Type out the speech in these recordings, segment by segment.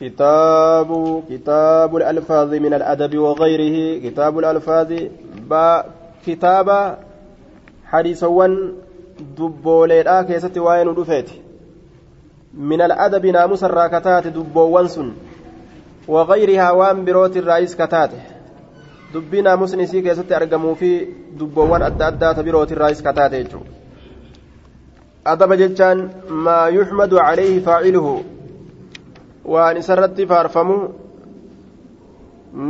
كتاب كتاب الألفاظ من الأدب وغيره كتاب الألفاظ با كتاب حديثوان nu dhufeeti min al'adabi naamusa irraa kataate dubboowwan sun wagayrihaa waan birooti irraayis kataate dubbii naamusni isii keessatti argamuu fi dubboowwan adda addaata birooti irraayis kataate jechuudha adaba jechaan maa yuxmadu calayhi faaciluhu waan isarratti faarfamu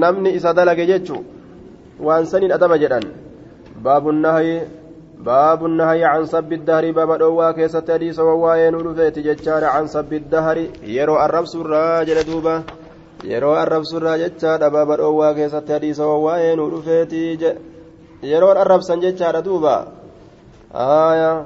namni isa dalage jechu waan saniin adaba jedhan baabu nahyi baabu nahyi can sabbi dahri baaba dhoowwaa keessatti hadiisa wawwaa'ee nu dhufeeti jechaadha can sabbi dahri yeroo arrabsurraa jedhe duuba yeroo arrabsurraa jechaadha baaba dhoowwaa keessatti hadiisa wawwaa'ee nu dhufeeti yeroon arrabsan jechaadha duuba aayaa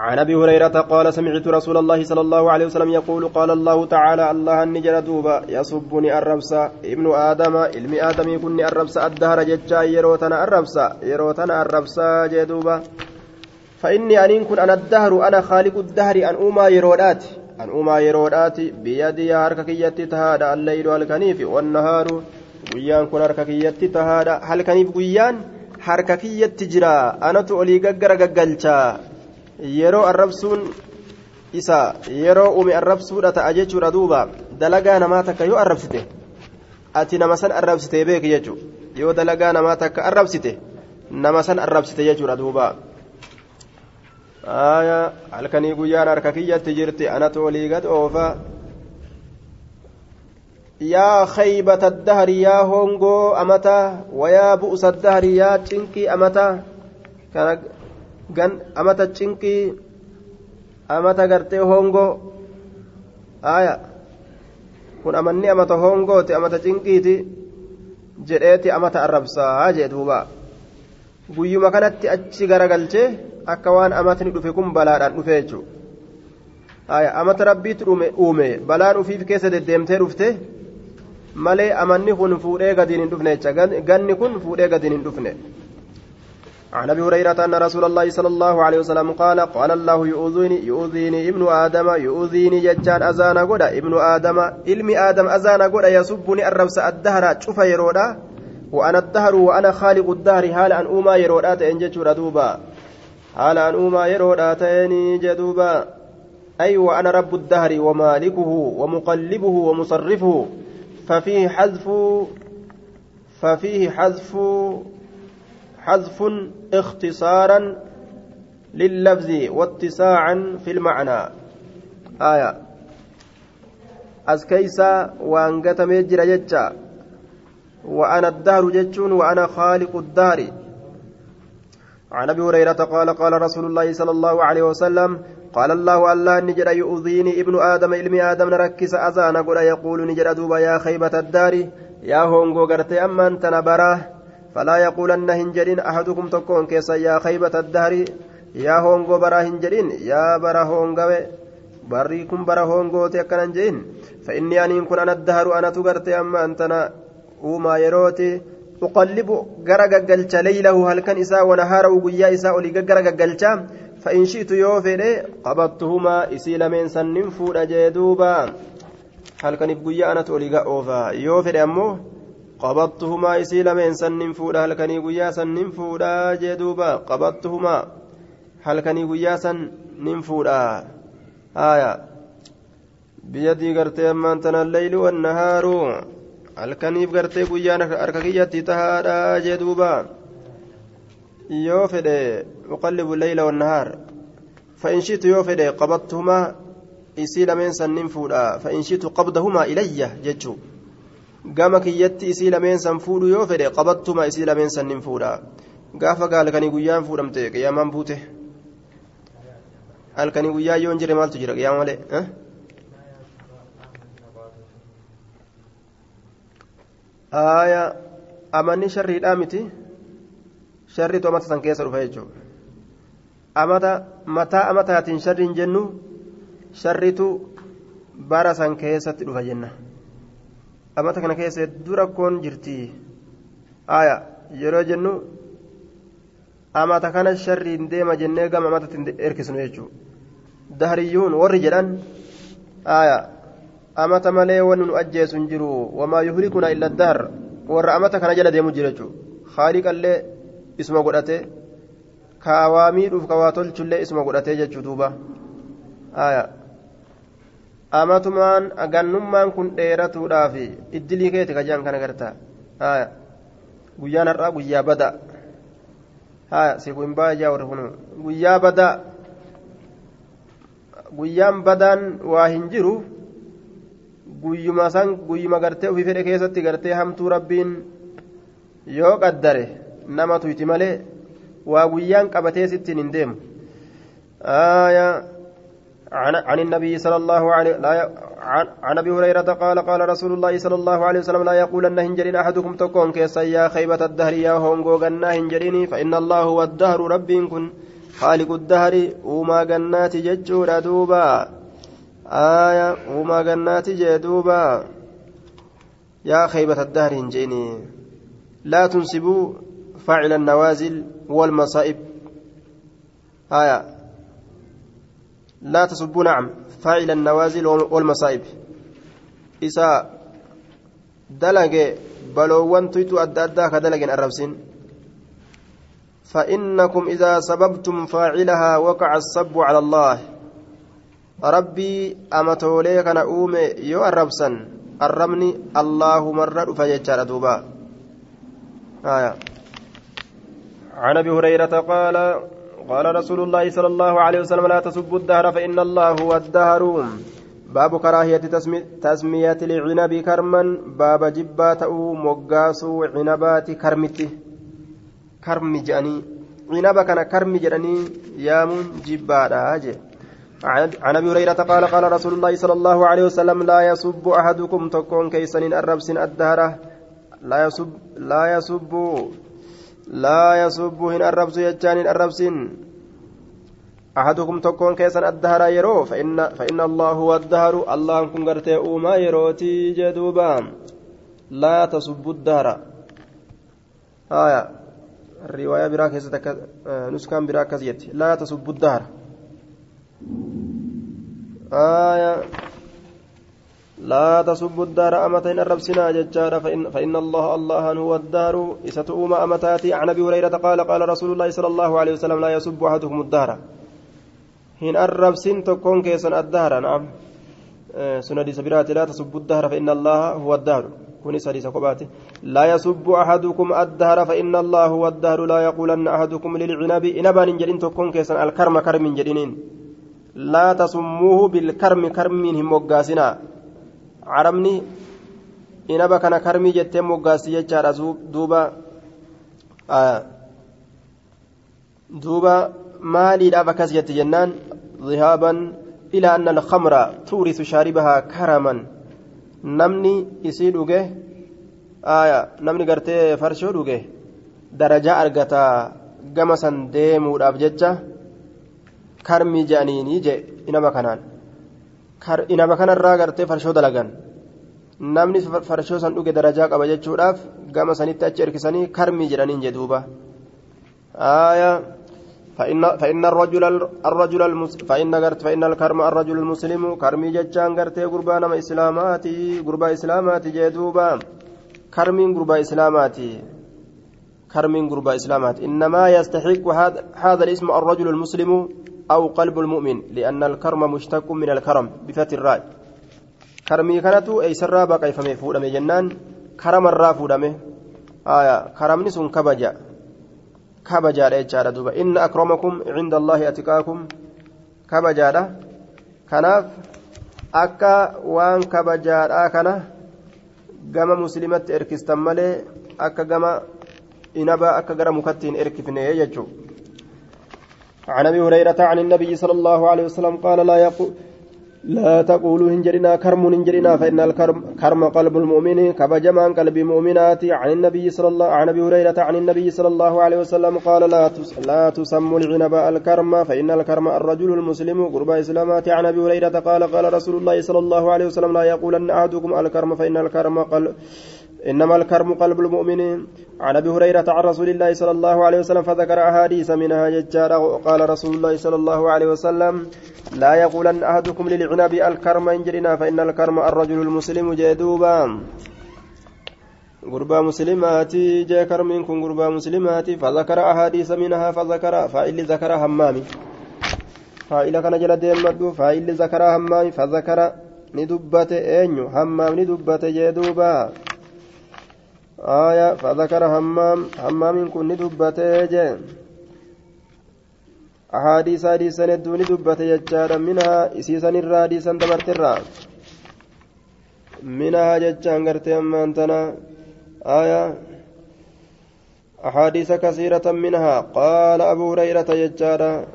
عن أبي هريرة قال سمعت رسول الله صلى الله عليه وسلم يقول قال الله تعالى الله النجر دوبا يصبني الربسا ابن آدم علم آدم يكون الربسا الدهر ججا يروتنا الربسا يروتنا الربسا جدوبا فإني أن كن أنا الدهر أنا خالق الدهر أن أوما يرودات أن أوما يرودات بيدي حرككيتي تهادا الليل والكنيف والنهار. guyyaan kun harka kiyyatti tahaadha halkaniif guyyaan harka kiyyatti jira anatu olii gaggara gaggalchaa yeroo arrabsuun isa yeroo uume arrabsuudha ta'a jechuudha duuba dalagaa namaa takka yoo arrabsite ati nama san arrabsite beeki jechuudha yoo dalagaa namaa takka arrabsite nama san arrabsite jechuudha duuba halkanii guyyaan harka kiyyatti jirti anatu olii gad oofa yaa khaybata dahri yaa hongoo amata wayaa bu'usa dahri yaa cinqii amata gan amata cinqii amata gartee hongoo aya kun amanni amata hongooti amata cinqiiti jedheeti amata arrabsaa jee duuba guyyuma kanatti achi garagalchee akka waan amatni dhufe kun balaadhaan dhufe jechuu aya amata rabbiitti uume balaan ufiif keessa deddeemtee dhufte malee amanni kun fuudhee gadiin hin dhufne jecha ganni kun fuudhee gadiin hin dhufne عن أبي هريرة أن رسول الله صلى الله عليه وسلم قال قال الله يؤذيني يؤذيني ابن آدم يؤذيني ججان اذان غدا ابن آدم علمي آدم اذان غدا يسبني الربس الدهر شوف يرودا وأنا الدهر وأنا خالق الدهر حال أن أوما يرودا تن جچورا دوبا. حال أن أوما يرودا تن جدوبا. أي وأنا رب الدهر ومالكه ومقلبه ومصرفه ففيه حذف ففيه حذف حذف اختصارا لللفظ واتساعا في المعنى. آية. أسكيسا وأنقتم يجرى جتشا وأنا الدهر جتشون وأنا خالق الدهر. عن أبي هريرة قال قال رسول الله صلى الله عليه وسلم قال الله الله نجد يؤذيني ابن آدم علم آدم نركز اذان قل يقول نجد دوبا يا خيبة الدار. يا هونغو غرتي أما أنت نبراه فلا يقولن هنجرين أحدكم تكون كيسا يا خيبة الدهر يا هونغو برا هنجرين يا برا هونغو بريكم برا هونغو تيكنا جين فإني أن كن أنا الدهر أنا تغرت أما أنتنا وما يروتي أقلب غرق قلت ليله هل كان إساء ونهاره وقيا إساء قلت فإن شئت يوفي قبضتهما إسي لمن سنن فور جدوبا هل كان بقيا أنا تولي أوفا؟ يوفي أمو guyyaa san nin fuudha jee duuba qabattuhumaa halkanii guyyaa san nin fuudha haya biyyadii gartee ammaan tana leyli wannahaaru halkaniif gartee guyyaan harka kiyyatti tahaadha jee duuba yoo fedhe uqallibu leyla wannahaar فإن شئت يوفد قبضتهما إسي لمن سنين فودا فإن شئت قبضهما إلي جتشو gama kiyyatti isii lameen san fuudhu yoo fedhe qabattuma isii lameen sannin fuudha. Gaafa gaalkanii guyyaan fuudhamte qiyaamaan buute. Halkanii guyyaa yoo hin jirre maaltu jira qiyaama malee? Aaya amanni sharriidhaa miti? Sharriitu amata san keessa dhufa jechuudha. Amata mataa amataatiin sharriin jennu sharritu bara san keessatti dhufa jenna. Amata kana keessa hedduu rakkoon jirti. Aya yeroo jennu amata kana sharriin deema jennee gama amatatti erkisnu jechuudha. Dahriyyuun warri jedhan aya amata malee wanni nu ajjeesu hin jiru. Wamaa yuhlikuna illa daar warra amata kana jala deemu jira jechuudha. Haaliqallee isuma godhate. Kaawaa miidhuuf kawaa tolchullee isuma godhatee jechuu duuba amatumaan gannummaan kun dheeratuudhaaf iddilii keeti kajaan kana gartaa guyyaan har'aa guyyaa badaa si kun baay'ee warri kun guyyaa badaa guyyaan badaan waa hin jiru. Guyyuma san guyyuma gartee ofii fedhe keessatti gartee hamtuu rabbiin yoo qaddare nama tuyti malee waa guyyaan qabatee sittiin hin deemu عن النبي صلى الله عليه لا عن أبي هريرة قال قال رسول الله صلى الله عليه وسلم لا يقولن هنجرين أحدكم تكون كيسا يا خيبة الدهر يا هونغو غنا هنجريني فإن الله هو الدهر ربي كن خالق الدهر وما جنات ججور دوبا. آية وما جنات جدوبا يا خيبة الدهر هنجيني لا تنسبوا فاعل النوازل والمصائب. آية. لا تسبوا نعم فاعل النوازل والمصائب. إسا دلق بلوان تيتو أدى أدى كدلق الربسين فإنكم إذا سببتم فاعلها وقع السب على الله. ربي أمتولي كان أومي يو الربسن الرمني الله مرة فيجار دوبا. آية. عن أبي هريرة قال قال رسول الله صلى الله عليه وسلم لا تسبوا الدهر فإن الله هو الدهر. باب كراهية تسمي تسمية العنب كرما. باب جبات أو مقاس عنبات كرمته karmi jedhanii cinaba kana karmi jedhanii yaamuun jibbaadha jee عن أبي هريرة قال قال رسول الله صلى الله عليه وسلم لا يسب أحدكم تكون كيسن الربس الدهره لا يسب لا يسب لا يسب هن الربس يجان الربس أحدكم تكون كيسن الدهر يرو فإن فإن الله هو الدهر الله كن غرتي أوما يروتي جدوبا لا تسب الدهر آية الرواية براك نسكان براك زيت لا تسب الدهر آية لا تسب الدار أمتين الربسنا ججارة فإن, فإن الله الله هو الدار. إستؤوم أمتاتي عن أبي هريرة قال قال رسول الله صلى الله عليه وسلم لا يسب أحدكم الدهر. هن الربسين تكون كيسا الدهر نعم. سنة سبيرات لا تسب الدهر فإن الله هو الدهر. كوني سريسة قباتي. لا يسب أحدكم الدهر فإن الله هو الدهر. لا يقولن أحدكم للعنب إنبان جرين تكون كيسا الكرم كرم جرينين لا تسموه بالكرم كرم هم وقاسنا. إنبا كان كرمي جتين وقاسي يجار دوبا آه دوبا مالي لا بكس جنان ذهابا إلى أن الخمر تورث شاربها كرما namni isii dhuge namni gartee farshoo dhuge darajaa argata gama san deemuudhaaf jecha karmii je'aniini je inama kanaan inama kanarraa gartee farshoo dalagan. Namni farshoo san dhuge darajaa qaba jechuudhaaf gama sanitti achi erkisanii karmii jedhaniin jedhuuba فإن الرجل الرجل فإن قرت فإن الكرم الرجل المسلم كرمي جتشان قرتي قربان ما إسلاماتي قربا إسلاماتي جدوبا كرمين قربا إسلاماتي كرمين قربا إسلاماتي إنما يستحق هذا الاسم الرجل المسلم أو قلب المؤمن لأن الكرم مشتق من الكرم بفتح الراء كرمي كانت أي سرابا كيف مفهوم جنان كرم الرافودة آية كرمني سن كبجا kabajaadha jechaadha duuba inna akramakum cinda allaahi atiqaakum kabajaadha kanaaf akka waan kabajaadhaa kana gama muslimatti erkistan malee akka gama inaba akka gara mukattiin erkifne jechuu عن أبي هريرة عن النبي صلى الله عليه وسلم قال لا يقول لا تقولوا هنجرنا كرم هنجرنا فإن الكرم كرم قلب المؤمن كبجمان قلب مؤمنات. عن النبي صلى الله عن أبي هريرة عن النبي صلى الله عليه وسلم قال لا لا تسموا العنب الكرم فإن الكرم الرجل المسلم. قرب إسلامات. عن أبي هريرة قال قال رسول الله صلى الله عليه وسلم لا يقولن أحدكم الكرم فإن الكرم قلب إنما الكرم قلب المؤمن. عن أبي هريرة عن رسول الله صلى الله عليه وسلم فذكر أحاديث منها ججارة وقال رسول الله صلى الله عليه وسلم لا يقولن أحدكم للعنب الكرم إن جرنا فإن الكرم الرجل المسلم جدوبا غربا مسلماتي جاء كرمين كن غربا مسلماتي فذكر أحاديث منها فذكر فإل ذكر همامي فإل كان جل ديمدو فإل ذكر همامي فذكر ندبت أنيو همام ندبت جدوبا آية فذكر همام همام كن ندبت جدوبا أحاديث حديثا الدون دبت يجارا منها إسيسا الرا حديثا دبرت الرا منها ججان قرتي أما أنتنا آية أحاديث كثيرة منها. قال أبو هريرة يجارا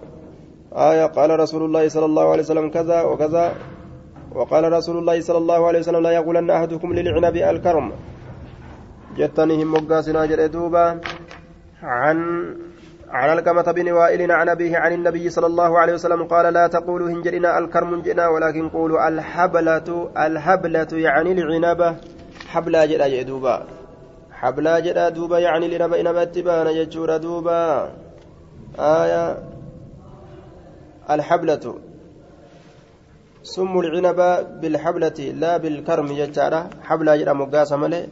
آية قال رسول الله صلى الله عليه وسلم كذا وكذا. وقال رسول الله صلى الله عليه وسلم لا يقولن أحدكم للعنب الكرم. جتنهم مقاسنا جردوبا عن عن الكمة بن وائل عن أبيه عن النبي صلى الله عليه وسلم قال لا تقولوا هنجرنا الكرم جنا ولكن قولوا الحبلة الحبلة يعني العنبة حبلا جدا جدوبا حبلا جدا دوبا يعني لنبا إنبا اتبانا ججورا دوبا آية الحبلة سموا العنب بالحبلة لا بالكرم ججارا حبلا جدا مقاسة ملي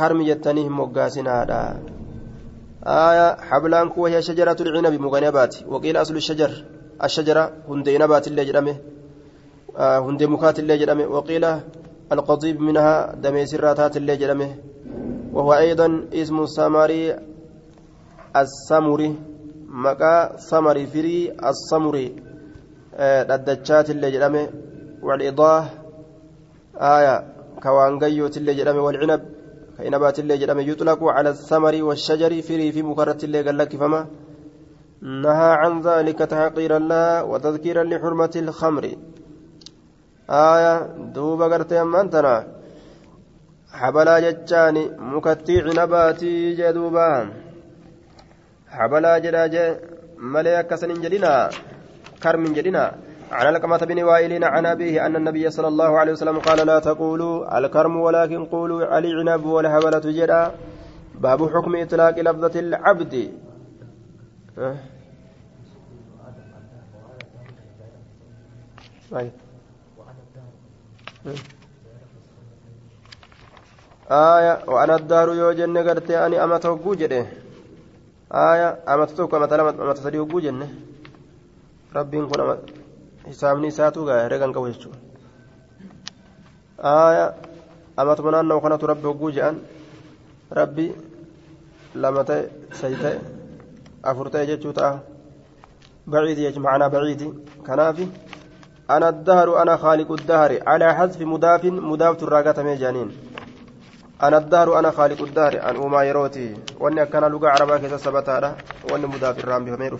كرم جتنيه مقاسنا هذا آية حبلان كو هي شجرة العنب مغنبات وقيل أصل الشجر الشجرة هندي نبات اللي جرمه آه هندي مكات اللي جرمه وقيل القضيب منها دمي سراتات اللي جرمه وهو أيضا اسم السمري السمري مكا سمري فري السمري ددتشات اللي جرمه والإضاه آية كوانجيوت اللي جرمه والعنب كإنبات الله جرم يطلق على الثمر والشجر في مكرة الله قال لك فما؟ نهى عن ذلك تحقيرا لا وتذكيرا لحرمة الخمر. آية دوبا قرتي أمانتنا حبلا جتاني مكتي عنباتي جدوبا حبلا جداج مليك سنين جدنا كرم جدنا عن القمة بن وائل عن أبيه أن النبي صلى الله عليه وسلم قال لا تقولوا الكرم ولكن قولوا العنب والهبلة جدا باب حكم إطلاق لفظة العبد. أه؟ آية. وأنا الدار يوجن قرتي أني أما توقو جده. آية. أما تتوقع مثلا أما تسري جنة. ربي كن herregan qabu jechuudha aaya amatuma naannoo kanatu rabbi hogguu je'an rabbi lama ta'e sayi ta'e afur ta'e jechuu ta'a baciidi jechuun macnaa baciidi kanaafi أنا الدهر أنا خالق الدهر على حذف مضاف مضاف تراغة ميجانين أنا الدهر أنا خالق الدهر أن أما يروتي وأني كان لغة عربة كذا سبتها وأني مضاف الرام بهم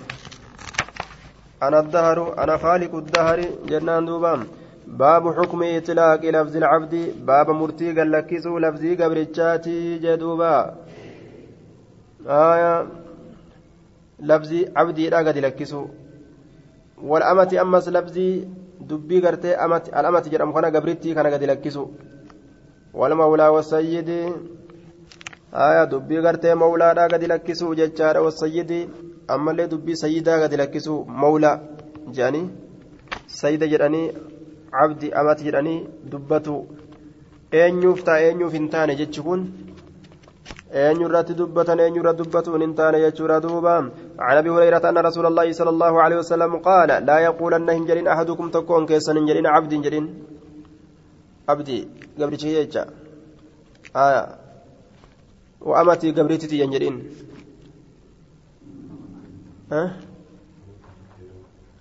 أنا الدهر أنا خالق الدهر جنان دوبام. باب حكم إطلاق لفظ العبد باب مرتي قال لكسو لفظي قبرتشاتي جدوبا. آية لفظي عبدي لا قد لكسو والأمة أمس لفظي دبي قرتي أمت الأمة جرم خنا قبرتي كان قد لكسو. والمولى والسيد آية دبي قرتي مولى لا قد لكسو ججار والسيد. Ammallee dubbii sayyidaa gadi lakkisu mawlaa jedhanii sayyida jedhanii cabdi amati jedhanii dubbatu eenyuuf ta'a eenyuuf hin taane jechi kun eenyurratti dubbatan eenyurra dubbatuun hin taane jechuudha duuba عن ابي هريره ان رسول الله صلى الله عليه وسلم قال لا يقولن هنجرين احدكم تكون كيسن هنجرين عبد هنجرين عبدي قبل شيء آية وأمتي قبرتي هنجرين ها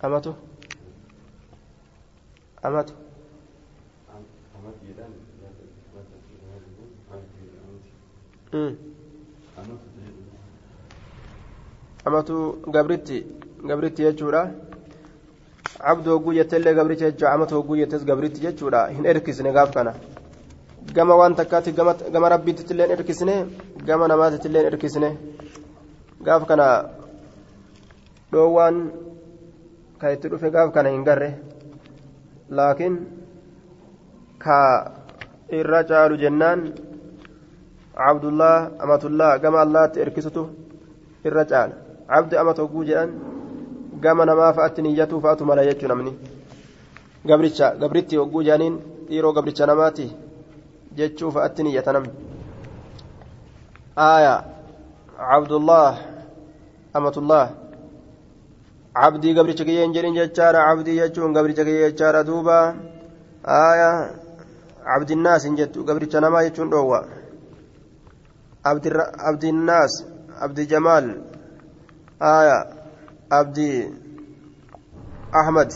أمته أمته amatu gabritti gabritti jechuudha abdu hogguu jetteillee gabricha jechuudha amatu hogguu jettes gabritti jechuudha hin erkisne gaaf kana gama waan takkaatti gama rabbiitti illee erkisne gama namaatitti illee erkisne gaaf kana dhoowwaan ka itti dhufe gaaf kana hin garre laakiin ka irra caalu jennaan abdullah amatullah gama allaatti erkisutu irra caala abdi amata hogguu jedhan gama namaa fa'atti niyyatuu fa'atu mala jechuu namni gabricha gabritti hogguu jaaniin dhiiroo gabricha namaati jechuu fa'atti niyyata namni aaya cabdullah amatullah cabdii gabricha kiyya hin jedhin jechaadha cabdii jechuun gabricha kiyya jechaadha duuba aaya cabdinnaas hin jettu gabricha namaa jechuun dhoowwa abdinnaas abdi jamaal aaya abdi ahmad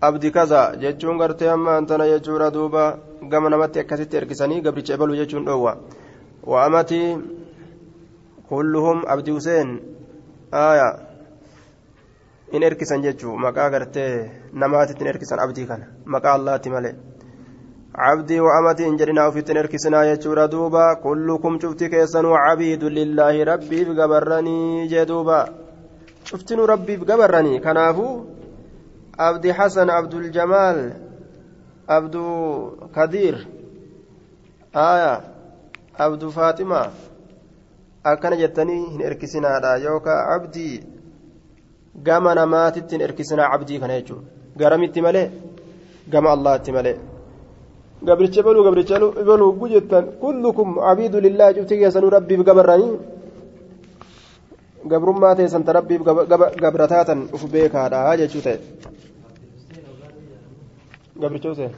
abdi kaza jechuun gartee amma antana jechuudha duuba gama namatti akkasitti erkisanii gabricha ebaluu jechuun dhoowwa وأمتي كلهم عبد حسين آية إن إركسن ججو مقا غرتي نماتي إن إركسن عبدي كان مقا الله تملي عبدي وأمتي إن جرنا في تنركسنا يجور دوبا كلكم شفتي كيسن وعبيد لله ربي بقبرني جدوبا شفتني ربي بقبرني كنافو عبد حسن عبد الجمال عبد كدير آية عبد فاطمة akkana jettanii hin erkisinaadha yookaan abdii gama namaatittiin erkisinaa abdii kana jechuudha. Garamitti malee? Gama allaatti malee. Gabricha baluu gabricha baluu kullu kullukum abiidu lillaa cuftii keessanuu rabbiif gabarranii? Gabrummaa teessan ta rabbiif gabrataatan uf beekaadha jechuu ta'e. Gabricha useen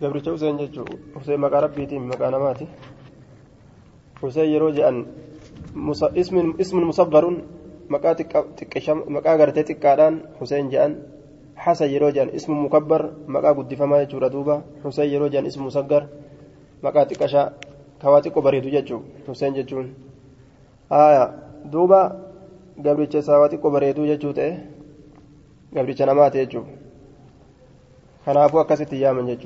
gabricha useen jechuun useen maqaa rabbiitiin maqaa namaati. Useen yeroo je'an ismin musaggaruun maqaa gartee xiqqaadhaan Hussein jedhan Hasan yeroo jedhan ismu mukabbar maqaa guddifamaa jechuudha duuba Hussein yeroo jedhan ismu musaggar maqaa xiqqashaa kawaa xiqqoo bareedu jechuudha Hussein jechuun duuba gabricha saawaa xiqqoo bareedu jechuu ta'e gabricha namaa ta'e jechuudha kanaafuu akkasitti yaaman.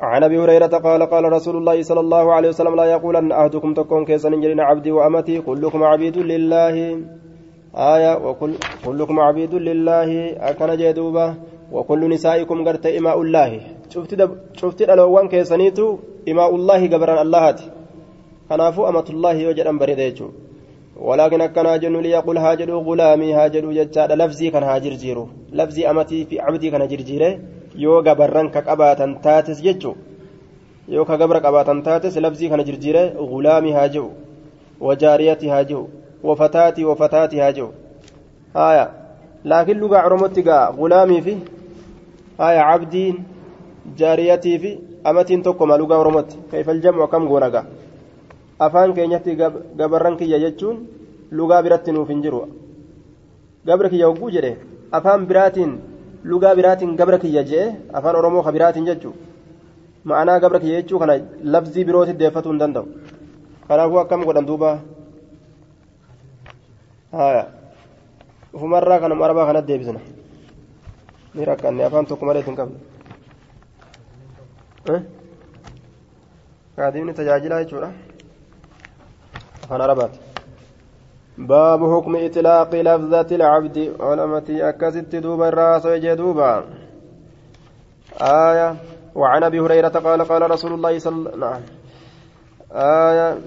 عن أبي هريرة قال قال رسول الله صلى الله عليه وسلم لا يقولن احدكم تكون كيسا جرين عبدي وأمتي كلكم عبيد لله. آية وكل كلكم عبيد لله. أكن جدوبة وكل نسائكم قرت إماء الله. شفت دب شفت الألوان كيسانيتو إماء الله قبران الله كنافو أمة الله وجد أمبر ولكن أكن هاجن ليقول هاجر غلامي هاجر جتاد لفظي كان هاجر جيرو. لفظي أمتي في عبدي كان هاجر جيره. Yoo gabarran ka qabaatan taates jechu yoo ka gabra qabaatan taates labzii kana jirjiire gulaami haa jiru wajaariyati haa jiru wafataati wafataati haa jiru haya laakiin lugaa oromotti gaa gulaamii fi haya cabdiin jaariyatii fi amatiin tokkoma lugaa oromotti kayfal jamcu akkam goona afaan keenyatti gabarran kiyya jechuun lugaa biratti nuuf hin jiru gabra kiyya hogguu jedhe afaan biraatiin lugaa biraatiin gabra kiyya jee afaan oromoo ka biraatiin jechuu ma'anaa gabra kiyya jechuu kana labzii birootti deeffatuu hin danda'u kanaafuu akkam godhan duuba ufumarraa kanuma arabaa kanatti deebisna ni rakkanne afaan tokko malee hin qabne kaadimni tajaajilaa jechuudha afaan arabaati باب حكم إطلاق لفظة العبد. علمتي أكست دوبا الراس وجدوبا آية. وعن أبي هريرة قال قال رسول الله صلى الله عليه وسلم آية.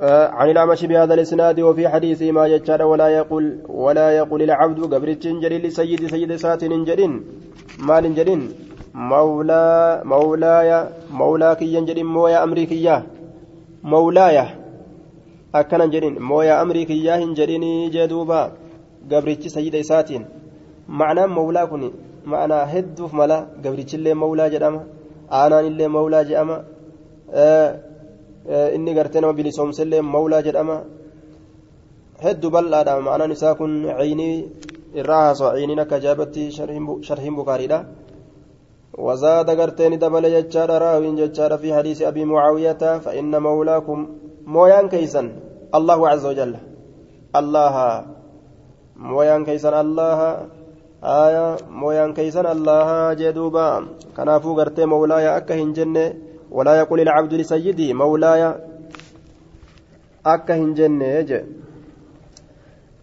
آه عن الأعمش بهذا الإسناد وفي حديثه ما يجعل ولا يقول ولا يقول العبد قبرت جري لسيد سيد سات جرين مال جرين مولا مولاي مولاك ينجرين مويا أمريكية مولاي akkanan jedhin mooyaa amrii kiyyaa hin jedhinii jee duuba gabrichi sayyida isaatiin ma'anaan mawlaa kun ma'anaa hedduuf mala gabrichillee mawlaa jedhama aanaan illee mawlaa jedhama inni gartee nama bilisoomsellee mawlaa jedhama hedduu bal'aadha ma'anaan isaa kun ciinii irraa haasoo ciiniin akka ajaa'ibatti sharhiin bukaariidha وزاد قرتين دبل جتشار راوي جتشار في حديث أبي معاوية فإن مولاكم مويان كيسا الله عز وجل. الله مويان كيسا الله آية مويان كيسا الله جدوبا. كنافو قرتي مولاي أكا هنجنة ولا يقول العبد لسيدي مولاي أكا هنجنة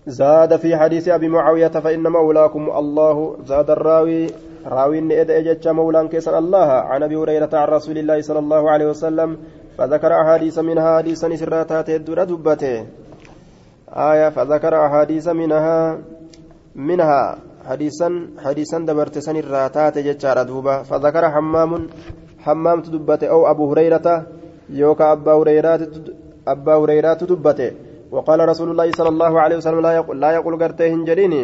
زاد في حديث أبي معاوية فإن مولاكم الله. زاد الراوي راوين إدأ جتش مولان كيسن الله. عن أبي هريرة عن رسول الله صلى الله عليه وسلم فذكر أحاديث منها حديثا سراتات الدرة دبته. آية فذكر أحاديث منها منها حديثا حديثا دبرت سن جتشار دوبا فذكر حمام حمام تدبته أو أبو هريرة يوكا أبا هريرة أبا هريرة تدبته. وقال رسول الله صلى الله عليه وسلم لا يقول لا يقول قرته هنجريني.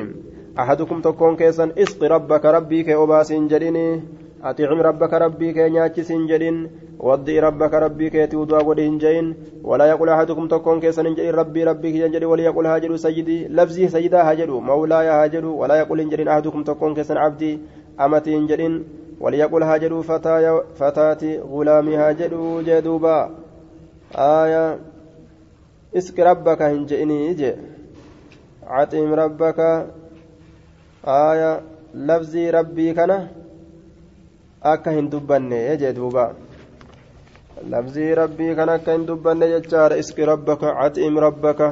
أحدكم تكون كيسا اسق ربك ربي كأباس هنجريني. أطعم ربك ربي كي نياتشس هنجرين ودي ربك ربي كي تودوا ودي هنجين ولا يقول أحدكم تكون كيسا هنجرين ربي ربي كي هنجرين وليقول هاجر سيدي لفظي سيدا هاجر مولاي هاجر ولا يقول هنجرين أحدكم تكون كيسا عبدي أمتي هنجرين وليقول هاجر فتاة فتاتي غلامي هاجر جدوبا آية اسك ربك هنجئني إجي عتم ربك آية لفظي ربي كان akka hin dubbanne jee duuba labzii rabbii kan akka hin dubbanne jechaadha iski rabbaka caxiim rabbaka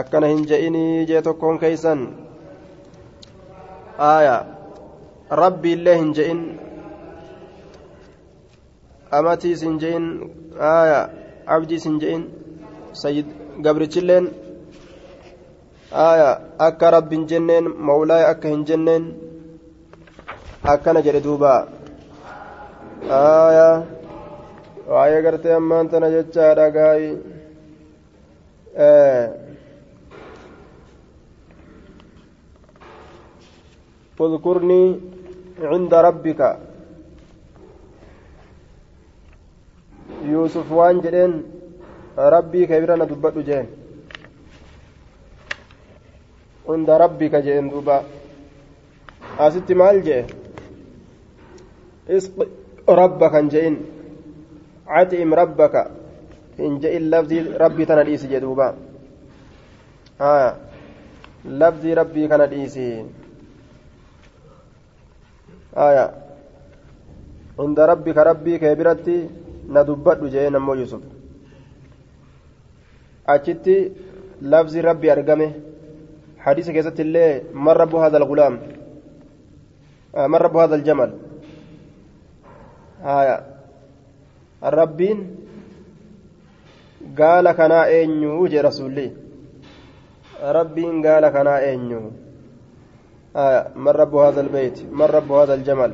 akkana hin je'inii jee tokkoon keeysan aya rabbiillee hin je'in amatiis hin je'in aya abdiis hin je'in gabrichilleen aya akka rabbi hin jenneen mawlaaya akka hin jenneen akkana jedhe duuba. Aayaa waa'ee gartee ammaan tana jechaadha gaayi اذكرني عند ربك يوسف وان جدين ربي كبيرنا دبت جين عند ربك جين دوبا أستي مال جين اسق ربك انجئن عتئم ربك. انجئن لفظي ربي تناديس جدوبا. ها لفظي ربي ديسي. آية. عند ربك ربي كبرتي ندبت جئن أمو يوسف. ربي أرقمه. حديث كيست الله من رب هذا الغلام. آه من رب هذا الجمل. haya rabbiin gaala kanaa eenyu jee rasulli rabbiin gaala kanaa eenyu haya man rabbu hada albayt man rabbu hada aljamal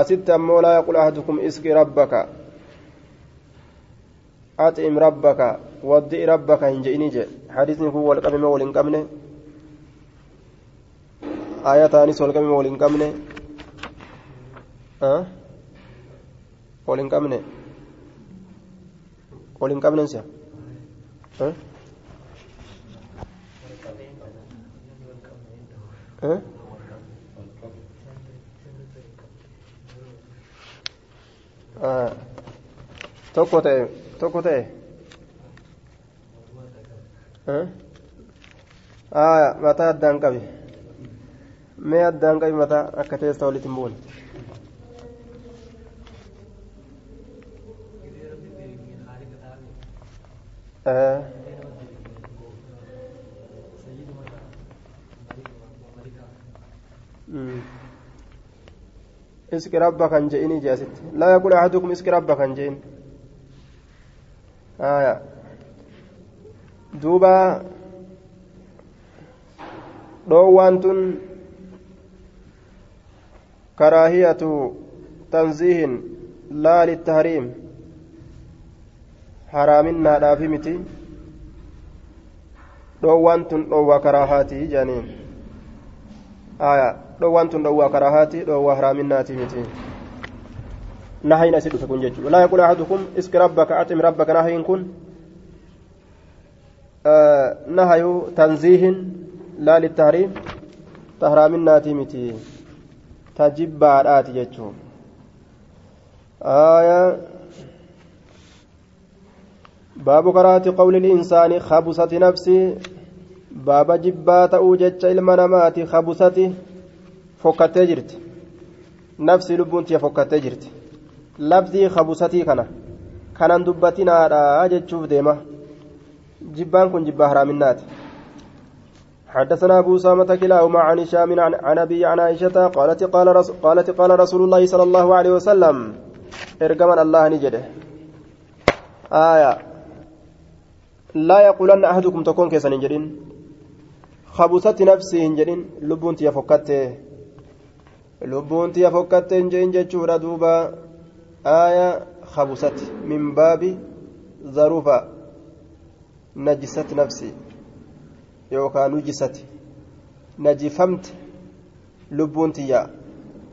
asitti ammoo laa yaqul ahadukum iski rabbaka أطعم ربك ودئ ربك إن جئني جئ حديثني هو والقمم والإنقمن آية تانيس والقمم والإنقمن ol hin qabne ol hin qabnen siya tokko ta'e tokko ta'e mataa addaan qabi mee addaan qabi mataa akka teessa walitti hin buune اسك ربك كان جئني جاسد. لا يقول أحدكم اسك ربك كان جئن. آية. دوبا dhoowwaan tun karaahiyatu tanziihin laa littahriim haraaminnaadhaafi miti dhoowwaan tun dhoowwaa karaahaati jaaniin aya dhoowwaan tun dhoowwaa karaahaati dhoowwaa haraaminnaati miti nahayin asi dhufe kun jechuudha laa yaqul ahadukum iski rabbaka atim rabbaka nahayin kun nahayu tanziihin laa littahriim tahraaminnaati miti tajibbaadhaati jechuun aya باب قراءة قول الإنسان خبصت نفسي باب جبات أوجج المنامات خبصت فكت جرت نفسي لبنت فكت جرت لفظي خبصتي كان كان دبتنا أجتشوف ديما جبان كن جبا هرامنات حدثنا أبو أسامة كلاهما عن هشام عن, أبي عن عائشة قالت قال رس قالت قال رسول الله صلى الله عليه وسلم ارجما الله نجده آية لا يقولن أحدكم تكون كيسا نجرين خبثت نفسي نجرين لبون تيفكت لبون تيفكت نجرين جتشورا دوبا. آية خبثت من باب ظروفا نجست نفسي. nujisati najifamte lubbuun tiyya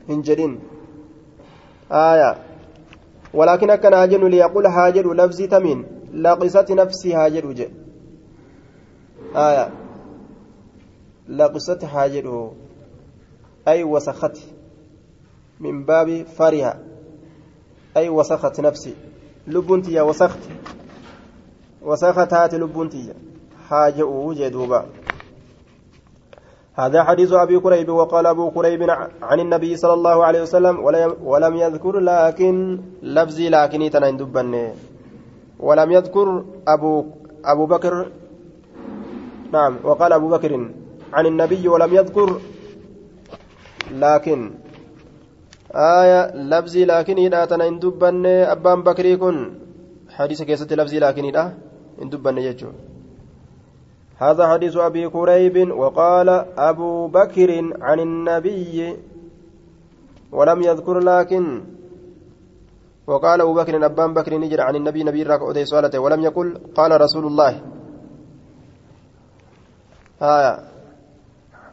hin jedhin aayaa ولكن أكن هاجر ليقول هاجر لفظي تمين. لقست نفسي هاجر جي. آية. لقست هاجر أي وسخت. من باب فرها. أي وسخت نفسي. لبنتي وسخت وسخت. هات لبنتي. حاجة جدوبا هذا حديث أبي كريب وقال أبو كريب عن النبي صلى الله عليه وسلم ولم يذكر لكن لفظي لكن تنين دبن ولم يذكر أبو أبو بكر نعم وقال أبو بكر عن النبي ولم يذكر لكن آية لفظي لكن إذا تنين دبن أبان بكري كن. حديث كيسة لفظي لكن إذا دبن يجو هذا حديث أبي كريب وقال أبو بكر عن النبي ولم يذكر لكن وقال أبو بكر أبان بكر نجر عن النبي نبي راك أدي سؤالته ولم يقل قال رسول الله. آية.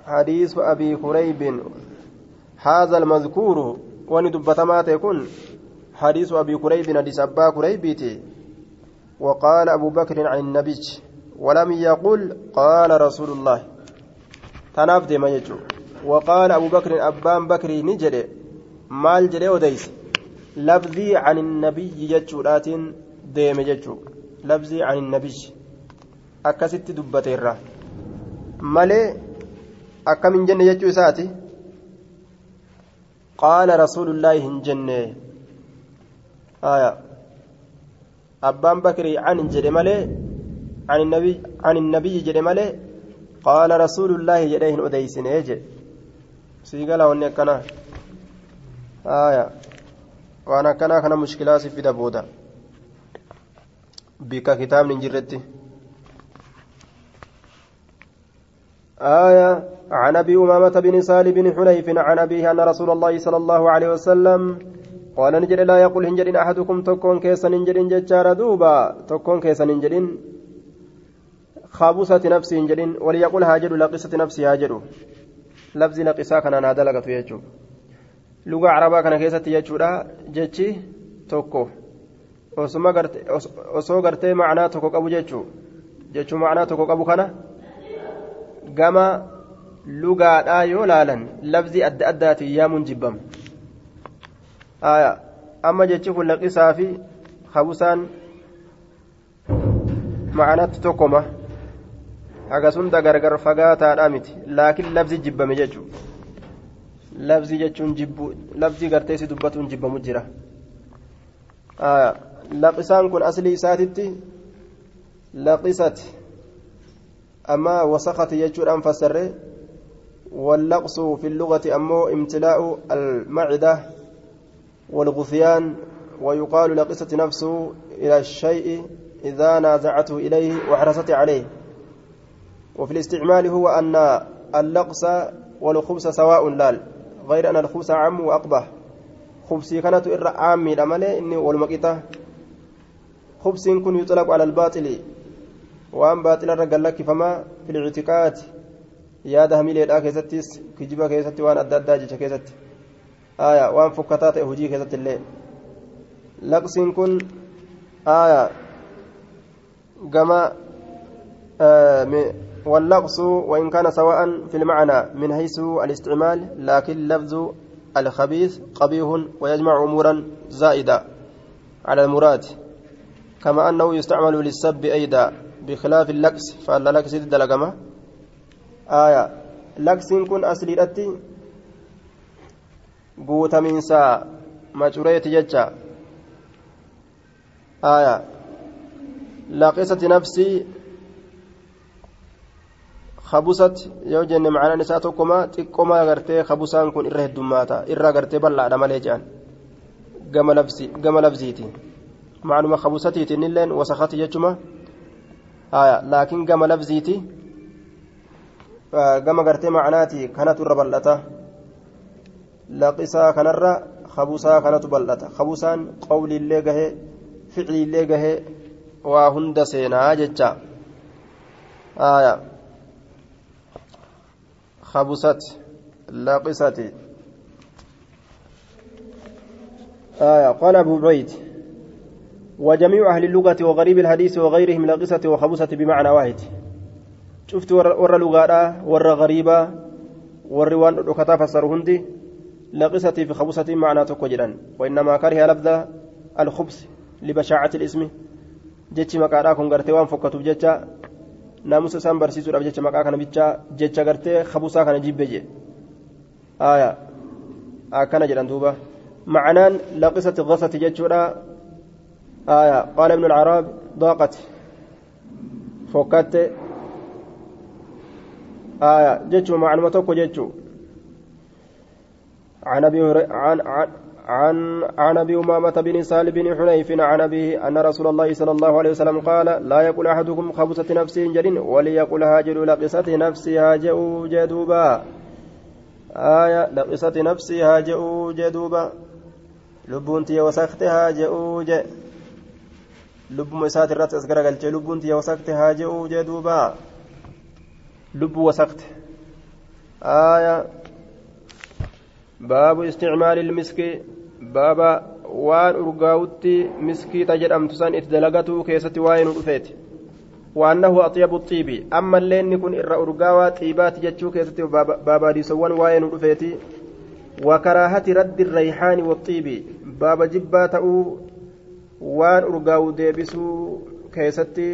حديث أبي كريب. هذا المذكور وندبتما تكون حديث أبي كريب حديث أبا كريبيتي وقال أبو بكر عن النبي. ولم يقل قال رسول الله. تناف ديما يجو. وقال أبو بكر أبان بكر نجري مال جري وديس لفظي عن النبي يجورات ديم يجو لفظي عن النبي أكست دبتيرا مالي أكمن جنة يجو ساتي قال رسول الله جنة آية أبان بكر عن جري مالي عن النبي عن النبي جري مالي قال رسول الله جريه أديسن إيجي سيقال وني كنا آية وأنا كنا كنا مشكلة في دبودا بك كتاب نجرتي آية عن أبي أمامة بن سالم بن حنيف عن أبيه أن رسول الله صلى الله عليه وسلم قال نجد لا يقول هنجرين أحدكم تكون كيسا نجرين ججار دوبا تكون كيسا نجرين خابوسة نفسي جدين وليقول هاجر لقصة نفسي هاجر. لفظ لقصة كان نادى لقط يجو luga arabaa kana keessatti jechuudha jechi tokko. Osoo gartee macnaa tokko qabu jechuu. Jechuu macnaa tokko qabu kana gama lugaadhaa yoo laalan labzii adda addaatiin yaamuun jibbamu amma jechi kun laqisaa fi habusaan macnaatti tokkoma. Hagasunda gargar fagaataadhaa miti laakiin labzi jibbame jechuudha. Labzi jechuun jibbu labzi gartee si dubbatuun jibbamu jira laqisaan kun aslii isaatitti laqisati amma wasakati jechuudhaan fassarre واللقص في اللغة أمو امتلاء المعدة والغثيان ويقال لقصة نفسه إلى الشيء إذا نازعته إليه وحرصت عليه وفي الاستعمال هو أن اللقص والخبز سواء لال غير أن الخبز عام وأقبح خبزي كانت إر عامي لمالي إني والمقيتة خبز كن يطلق على الباطل وأن باطل الرجل لك فما في الاعتقاد yaada hamileedhaa keessattis kijiba keessatti waan adda addaa jecha keessatti aya waan fokkataa ta'e hojii keessatti illee laqsiin kun aya gama واللغص وإن كان سواء في المعنى من حيث الاستعمال لكن لفظ الخبيث قبيح ويجمع أمورا زائدة على المراد. كما أنه يستعمل للسب أيضا بخلاف اللكس فاللكس دلقمة آية لكس كن أصلي رتي قوت من سا مجرية ججا خبوست yoo jenne macnaan isaa tokkoma xiqqomaa gartee kabusaan kun irra heddummaata irra gartee bal'aadha malee jedhan gama labsiiti macnuma kabusatiitiin illeen wasakati jechuma laakiin gama labsiiti gama gartee macnaati kanatu irra bal'ata laqisaa kanarra kabusaa kanatu bal'ata kabusaan qawliillee gahee ficliillee gahee waa hunda seenaa jecha خبست لاقست آية. قال أبو عبيد وجميع أهل اللغة وغريب الحديث وغيرهم لاقصة وخبست بمعنى واحد. شفت ور لغة ور غريبة ور وان ركتا فسر هندي لاقصة في خبصة معنى تكوجرا وإنما كره لفظ الخبز لبشاعة الاسم. جتش مكارا كن غرتي وان فكتب جتش. Naamusa isaan barsiisuudhaaf jecha maqaa kana bichaa jecha gartee kabusaa kana jibbe jee aya akkana jedhan duuba معنان لقصة غصة جتشورا آية قال ابن العرب ضاقت فكت آية جتشو معلومة توكو جتشو عن أبي عن عن عن عن أبي أمامة بن سالم بن حنيف عن أبيه أن رسول الله صلى الله عليه وسلم قال لا يقول أحدكم خبثت نفسي جد وليقل هاجر لقصت نفسي هاجئوا جدوبا. آية لقصت نفسي هاجئوا جدوبا. لبون تي وسخت هاجئوا ج لب مسات الرت اسغر قالت لبون تي وسخت هاجئوا جدوبا. لب وسخت. آية baabu isticmaali ilmiski baaba waan urgaa'utti miskiita jedhamtu san itti dalagatuu keessatti waa'ee nu dhufeeti. Waannahu axyabu xiibi ammallee inni kun irra urgaawaa xiibaati jechuu keessatti baabaadiisowwan waa'ee nu dhufeeti. Wakaraahati raddi rayhaani waxiibi baaba jibbaa ta'uu waan urgaawu deebisuu keessatti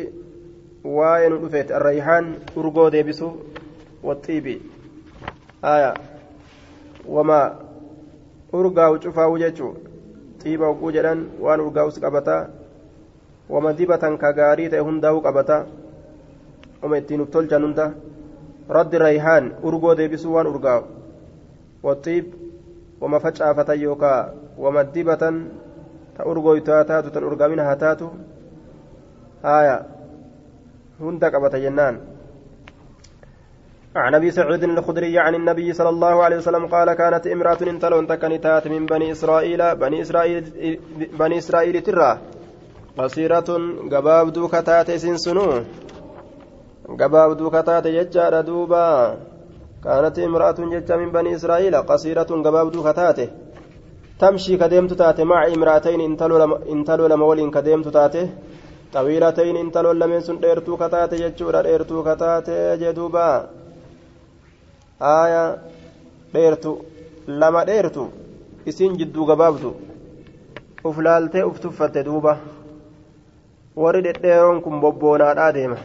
waa'ee nu dhufeeti. Arrayhaan urgoo deebisuu waxiibi aayaa wamaa urgaawu cufaawu jechuu xiiba hogguu jedhan waan urgaawus qabataa wama dibatan ka gaarii ta'e hundaa'uu qabata wama ittiin uf tolchan hunda raddi rayhaan urgoo deebisuu waan urgaa'u waxiib wama facaafatan yookaa wama dibatan ta urgooytu haa taatu tan urgaamina haa taatu haaya hunda qabata jennaan عن أبي سعيد الخدري عن النبي صلى الله عليه وسلم قال كانت امرأة انتلون تكنتات من بني إسرائيل بني إسرائيل بني إسرائيل ترى. قصيرة قباب دوكتات سنسنو. قباب دوكتات ججار دوبا. كانت امرأة ججة من بني إسرائيل قصيرة قباب دوكتات. تمشي كديمت تاتي مع امرأتين انتلو لما ولين كديمت تاتي طويلتين انتلو لمن سن ديرتو كتاتي ججورا ديرتو كتاتي جدوبا. Aayaa dheertu lama dheertu isin jidduu gabaabdu. Uf laaltee uf tuffatte duuba. Warri dhedheeroon kun bobboonaadhaa deema.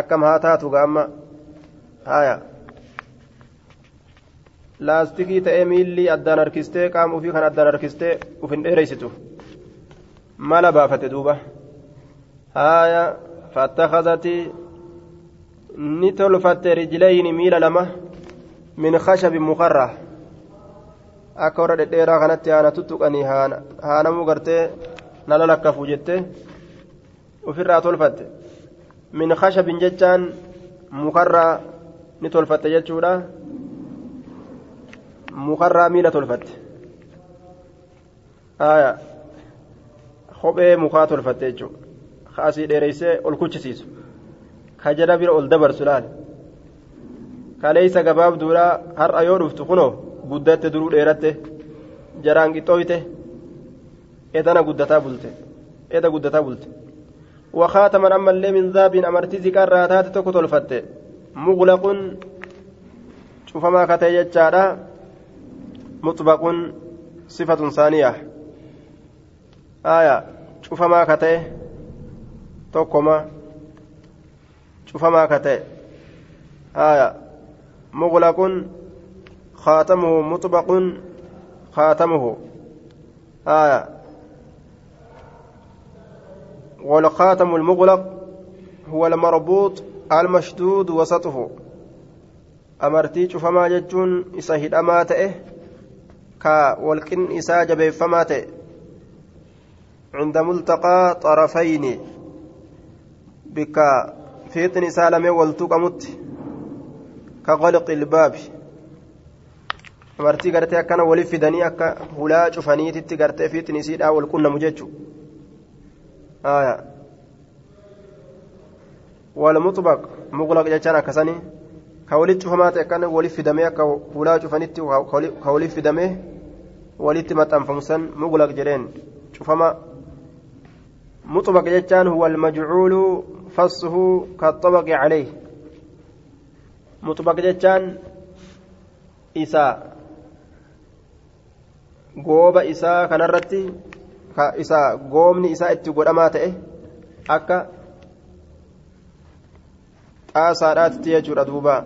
Akkam haa taatu gaamma? Haaya laastikii ta'ee miilli addaan harkistee qaama ofii kan addaan harkistee uf hin dheereysitu. Mala baafate duuba. Haaya fattakhazatii ni tolfatte rijlayni miila lama min khashabin mukarraa akka warra dhedheeraa kanatti haana tuttuqanii haanamuu gartee nala lakkafu jette ofirraa tolfatte min khashabin jechaan mukarraa ni tolfatte jechuudha mukarraa miila tolfatte kophee mukaa tolfatte jechuudha kaasii dheereysee ol kuchisiisu kajala bira ol dabarsu laal kaleeysa gabaabduudha har'a yoo dhuftu kunoo guddatte duruu dheeratte jaraan qixxooyte edana guddataa bulte eda guddataa bulte من ذاب أمرتي ذكر راتات تكو تلفت مغلق شوف ما كتي جتشارا مطبق صفة ثانية آية شوف ما كتي تكما ka ta'e haya muglaqun khaatamuhu muxbaqun khaatamuhu haya والخاتم المغلق هو المربوط المشدود وسطه amartii cufamaa jechuun isa hidhamaa ta'e ka walqin isaa jabeeffamaa ta'e عند ملتقى طرفين بك فيتن سالمي والتقمت كغلق الباب amartii gartee akkana waliif fidanii akka hulaa cufaniititti gartee fiixni isiidhaa wal qunnamu jechu walmuxbaq muqlaq jechaan akkasanii ka walitti cufamaa ta'e akkana waliif fidamee akka hulaa cufanitti ka waliif fidamee walitti maxxanfamu san muqlaq jedheen cufama muxbaq jechaan huwa almajcuulu fassuhu kaxabaqi calayh muxbaq jechaan isaa gooba isaa kanarratti isa goomni isaa itti godhamaa ta'e akka xaasaadhaatti jechuudha duuba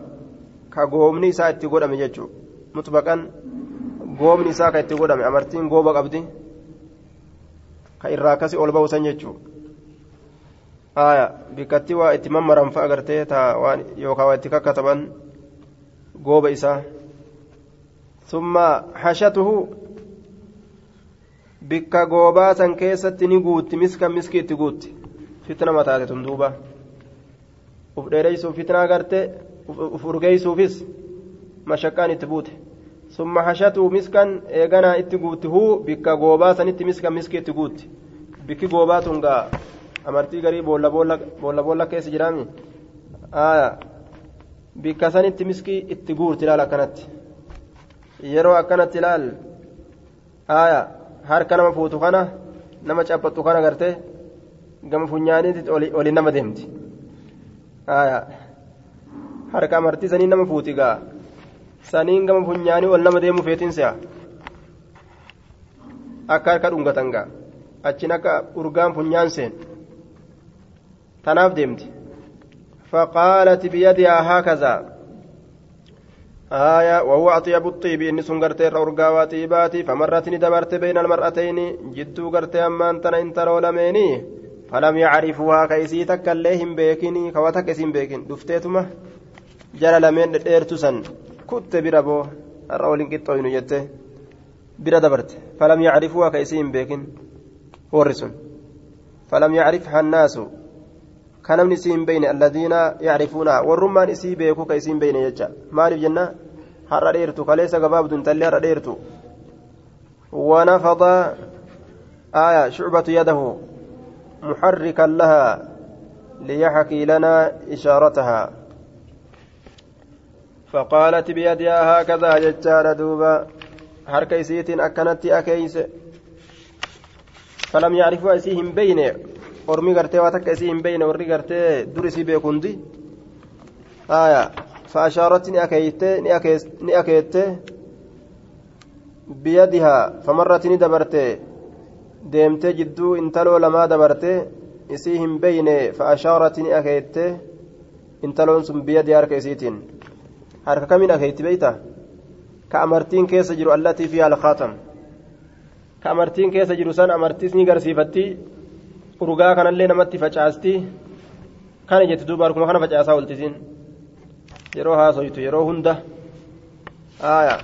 ka goomni isaa itti godhame jechuudha mutbaqan goomni isaa ka itti godhame amartiin gooba qabdi ka irraa akkasii ol ba'usan jechuudha haaya bikkatti waa itti mammaran agartee waan yookaan waa itti kakkataban gooba isaa. Summa hashatuhu bikka goobaa san keessatti ni guutti miskan miski itti guutti. Fitna mataate tun duuba. Uf dheereysuuf fitnaa garte uf urgeeysuufis mashaqqaan itti buute. Summa hashatuu miskan eeganaa itti guutti huu bikka goobaa sanitti miskan miski itti guutti. Bikki goobaa tun gaa amartii garii boolla boolla keessa jiraami bikka sanitti miski itti guurti ilaal akkanatti yeroo akkanatti ilaal harka nama fuutu kana nama cabbattu kana gartee gama funyaaniitti oli nama deemti harka amartii sanii nama fuuti gaa saniin gama funyaanii ol nama deemu feetiin si'a akka harka dhungatan gaa achiin akka urgaan funyaan seen tanaaf deemti فقالت بيدها هكذا آية وهو أطيب الطيب إني سنغرت الرورقا وطيباتي فمرتني دبرت بين المرأتين جدو غرت أمان تنا انترو لميني فلم يعرفوها كيسي تكاليهم بيكني كواتك اسم بيكن دفتيتما جرى لمين ديرتسن كنت بربو الرولين قطوين جته بira dabarte falam yacrifuuha ka isii hin beekin warri sun falam yacrifha annaasu alladiina yacrifuunaha warrummaan isii beeku ka isii hin beyne jecha maaliif jenna har'a dheertu kaleessa gabaabdu intalli har'a dheertu ونفض آية شعبة يده محركا لها ليحكي لنا إشارتها فقالت بيدها هكذا ججال دوبا akkanatti akeeyse falam yacrifuu isii hin beyne ormi gartee waa takka isii hin beyne warri gartee dur isii beeku hundi aya faashaaratti ni akeeyte ni akeette biyadihaa famarratti ni dabarte deemtee jidduu intaloo lamaa dabarte isii hin beyne faashaaratti ni akeette intaloon sun biyadii harka isiitiin harka kamiin akeeyti beeyta ka amartiin keessa jiru allatii fi urgaa kanallee namatti facaasti kana jetti duuba harkuma kana facaasaa oltisiin yeroo haasoytu yeroo hunda aya.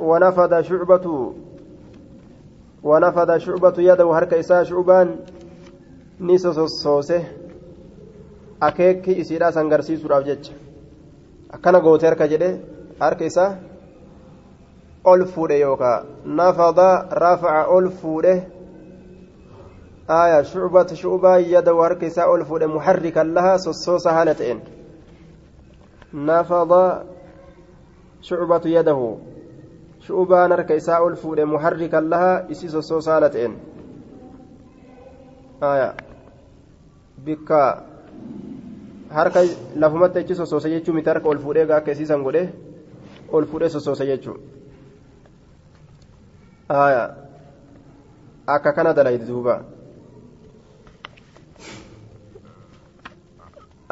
ونفض شعبة ونفض شعبة يده هرك إساء شعبان نيسوس الصوسه أكيك إسيرا سنغرسي سراف جج akkana goote harka jedhe harka isaa ol fuudhe yookaan nafada rafaca ol fuudhe harka isaa ol fuudhe muharrikan lahaa sossoosa haala ta'een nafada shucbatu yadahu shucbaan harka isaa ol fuudhe muharrikan lahaa isii sossoosa haala ta'een aya bikka harka lafumatti achi sossoosa jechuun miti harka ol fuudhee akka isiisan godhe ol fuudhee sossoosa jechuun akka kana dalaydi duuba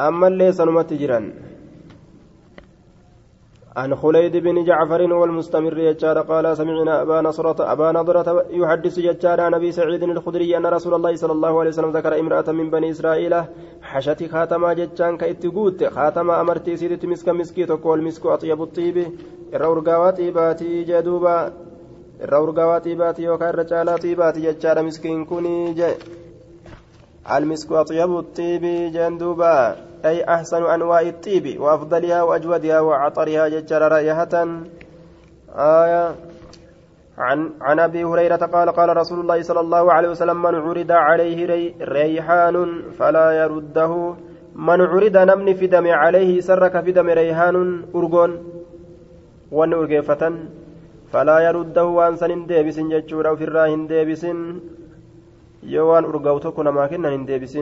ammallee sanumatti jiran عن خليد بن جعفر والمستمر يجار قال سمعنا أبا نصرة أبا نضرة يحدث يجار عن أبي سعيد الخدري أن رسول الله صلى الله عليه وسلم ذكر امرأة من بني إسرائيل حشت خاتما جتان كإتقوت خاتما أمرتي سيدت مسك مسكي تقول مسك أطيب الطيب. الرورقا طيباتي جدوبا. الرورقا طيباتي يوكا الرجال طيباتي ججار مسكين كوني المسك أطيب الطيب جندوبا. أي أحسن أنواع الطيب وأفضلها وأجودها وعطرها ججر رائحة. آية. عن عن أبي هريرة قال قال رسول الله صلى الله عليه وسلم من عرض عليه ري ريحان فلا يرده. من عرض نمني في دم عليه سرك في دم ريحان. أرجون. وأن أرجفة فلا يرده وأن سن ديبس ججور أو في الراهن ديبس يوان أرجوتك نما كنا ديبس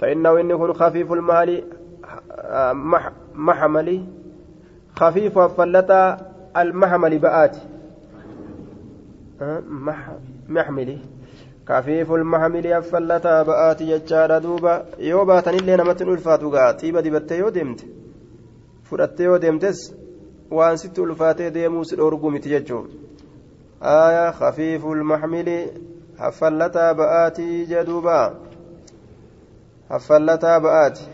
فإنه إن يكون خفيف المال محملي. خفيف فلتا المحمل بآت. محملي. خفيف المحمل أفلتا بآت يجار دوبا. يو باتن اللي نمت الفاتو قا طيبة دبت يو دمت فرت يو دمتس وان ست الفاتي ديموس الأرقم تججو آية خفيف المحمل أفلتا بآت جدوبا. affallataa ba'aati.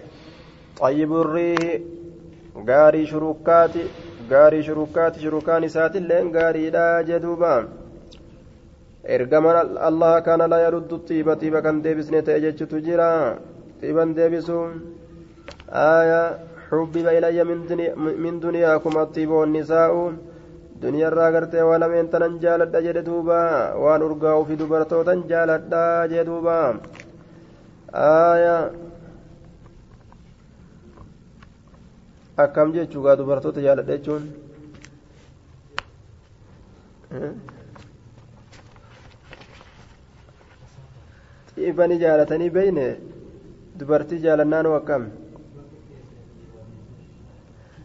Xayyiburriihi gaarii shurukaati gaarii shurukaati shurukaan isaatilleen gaariidha jedhuuba ergaman allah kana la yaruddu xiiba xiiba kan deebisne ta'e jechutu jira. Xiiban deebisu aayaa xubbiba ilayya min duniyaakum axiiba wannisaa'u duniyaa irraa gartee waan lameen tanan jaaladha jedhe duuba. Waan urgaa'uu fi dubartootan jaaladha jedhe duuba. Aayaa akkam jechuu gaa dubartoota jaaladha jechuun xiibanii jaalatanii beeyne dubartii jaalannaanoo akkam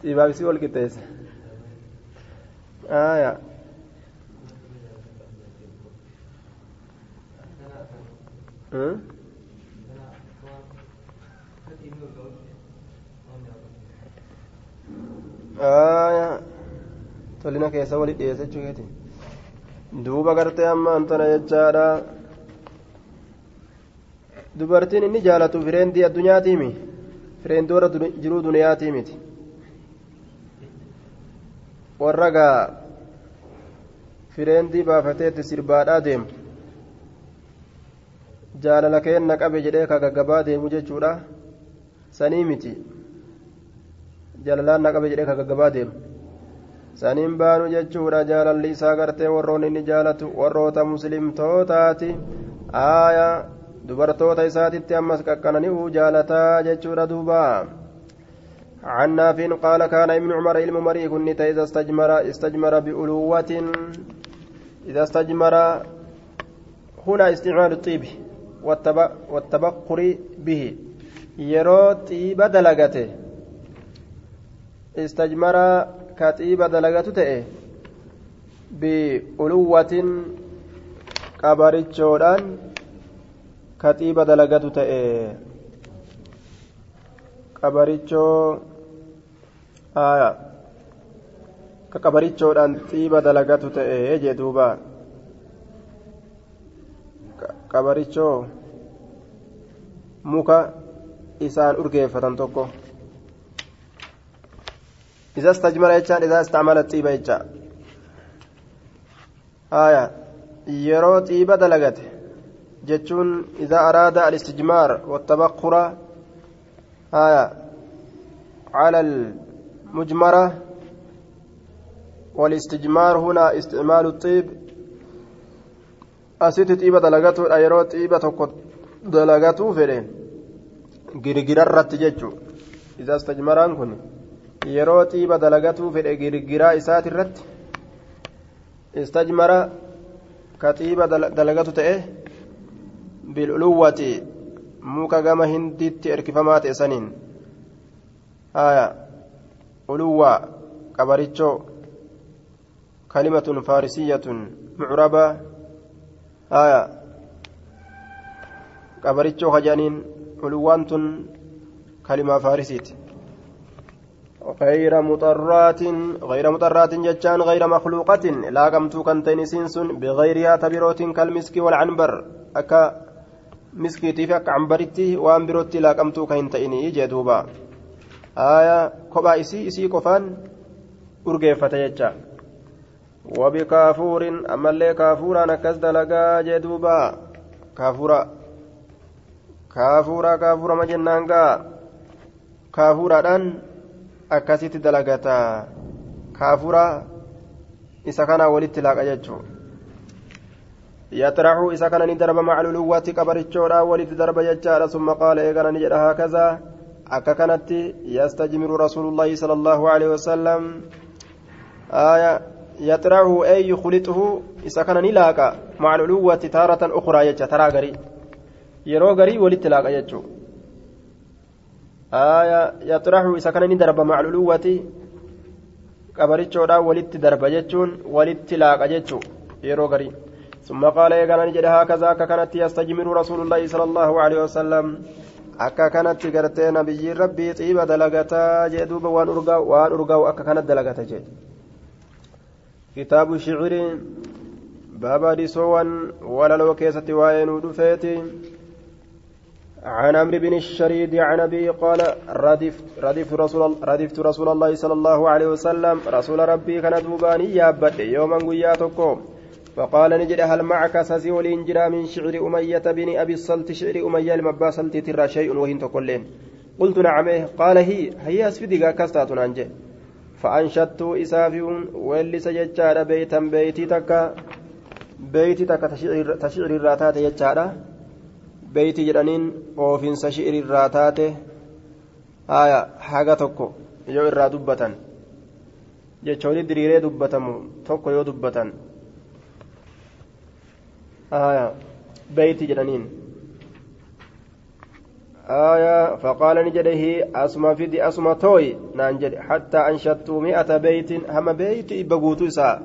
xiibaabisii wal qixxeessa aayaa Hmm? Tolina keessa wali dhiyeessa jechuuti duuba gartee ammaan tana jechaadha dubartiin inni jaalatu fireendii addunyaatiimi fireendii warra jiruu duniyaatii miti warra gaa fireendii baafateetti sirbaadhaa deemu jaalala keenna qabe jedhee ka deemu jechuudha sanii miti jaalalaan na qabe jedhee ka gaggabaa deemu saniin baanu jechuudha jaalalli isaa gartee warroon inni jaalatu warroota muslimtootaati aayaa dubartoota isaatitti ammas qaqqanani'uu jaalataa jechuudha duuba عن نافع قال كان ابن عمر علم مري كنت إذا استجمر استجمر بألوة إذا استجمر هنا استعمال الطيب والتبقر به يرو طيب دلقته استجمر katiiba dalagatu ta'e bi'uluwwatin qabarichoodhaan katiiba dalagatu ta'e qabarichoo ka qabarichoodhaan xiiba dalagatu ta'e jee duuba qabarichoo muka isaan urgeeffatan tokko إذا استجمر إذا استعمل الطيبة يجان آية. يرو طيبة دلقت. جتشون إذا أراد الاستجمار والتبخر. آية. على المجمرة. والاستجمار هنا استعمال الطيب. أسيت طيبة دلقته يرو طيبة دلقته فلين girgirarratti jechuun isaa istajmaraan kun yeroo xiiba dalagatuu fedhe girgiraa isaati irratti istajmara ka xiiba dalagatu ta'e biluluwwati muka gama hinditti erkifamaa ta'e saniin. Haya uluwwaa qabarichoo kalimatun faarisiyatun mucraba haya qabarichoo kajaaniin uluwwaan tun kalimaa faarisiiti غير مطرات غير مطرات جتان غير مخلوقة لا قمت كنتين سنسن بغيرها تبروت كالمسك والعنبر. أكا مسكيتي في أكا عنبرتي وأنبروتي لا قمت كنتين جدوبا آية كوبا إسي إسي كفان أرقيفة يجا وبكافور أما اللي كافورا نكز دلقا جدوبا كافورا كافورا كافورا مجنانقا كافورا دان akkasitti dalagata kaafura isa kana walitti laaqa jechuu yaxraxu isa kana ni darba macluluwwatti qabarichoodha walitti darba jechaadha summa qaala eegana ni jedha haakazaa akka kanatti yastajmiru rasuulullaahi sala allaahu aleyhi wasalam yaxraxu ey yuklixuhu isa kana ni laaqa macluluwwatti taaratan ukraa jecha taraa garii yeroo garii walitti laaqa jechuu آية يطرح إذا كان ندرب مع الألوة qabarichoodhaan walitti darba jechuun walitti laaqa jechuu yeroo garii ثم قال يقال نجد هكذا كانت يستجمر رسول الله صلى الله عليه وسلم akka kanatti gartee nabiyyiin rabbii xiiba dalagataa jee duuba waan urgaa'u waan urgaa'u akka kanatti dalagata jee kitaabu shiciri baaba dhisoowwan walaloo keessatti waa'ee nuu dhufeeti عن عمرو بن الشريد عن أبي قال ردفت ردفت رسول ردفت رسول الله صلى الله عليه وسلم. رسول ربي كان دوباني يابد يوما قياتكم فقال نجد هل معك ساسي ولينجرا من شعر أمية بن أبي الصلت شعر أمية لمبا صلت ترى شيء وهن تقولين. قلت نعم قال هي هي أسفدك كستات أنجي فأنشدت إسافيون واللي سجدت بيتا بيتي تكا بيتي تكا تشعر الراتات يجارة. Beeyti jedhaniin oofinsa shi'iri irraa taate haya haga tokko yoo irraa dubbatan jechoonni diriiree dubbatamu tokko yoo dubbatan haya beeyti jedhaniin آية فقال نجده أسمى فيدي أسمى توي نانجد حتى أنشدت مئة بيت هم بيت إبقوتو إساء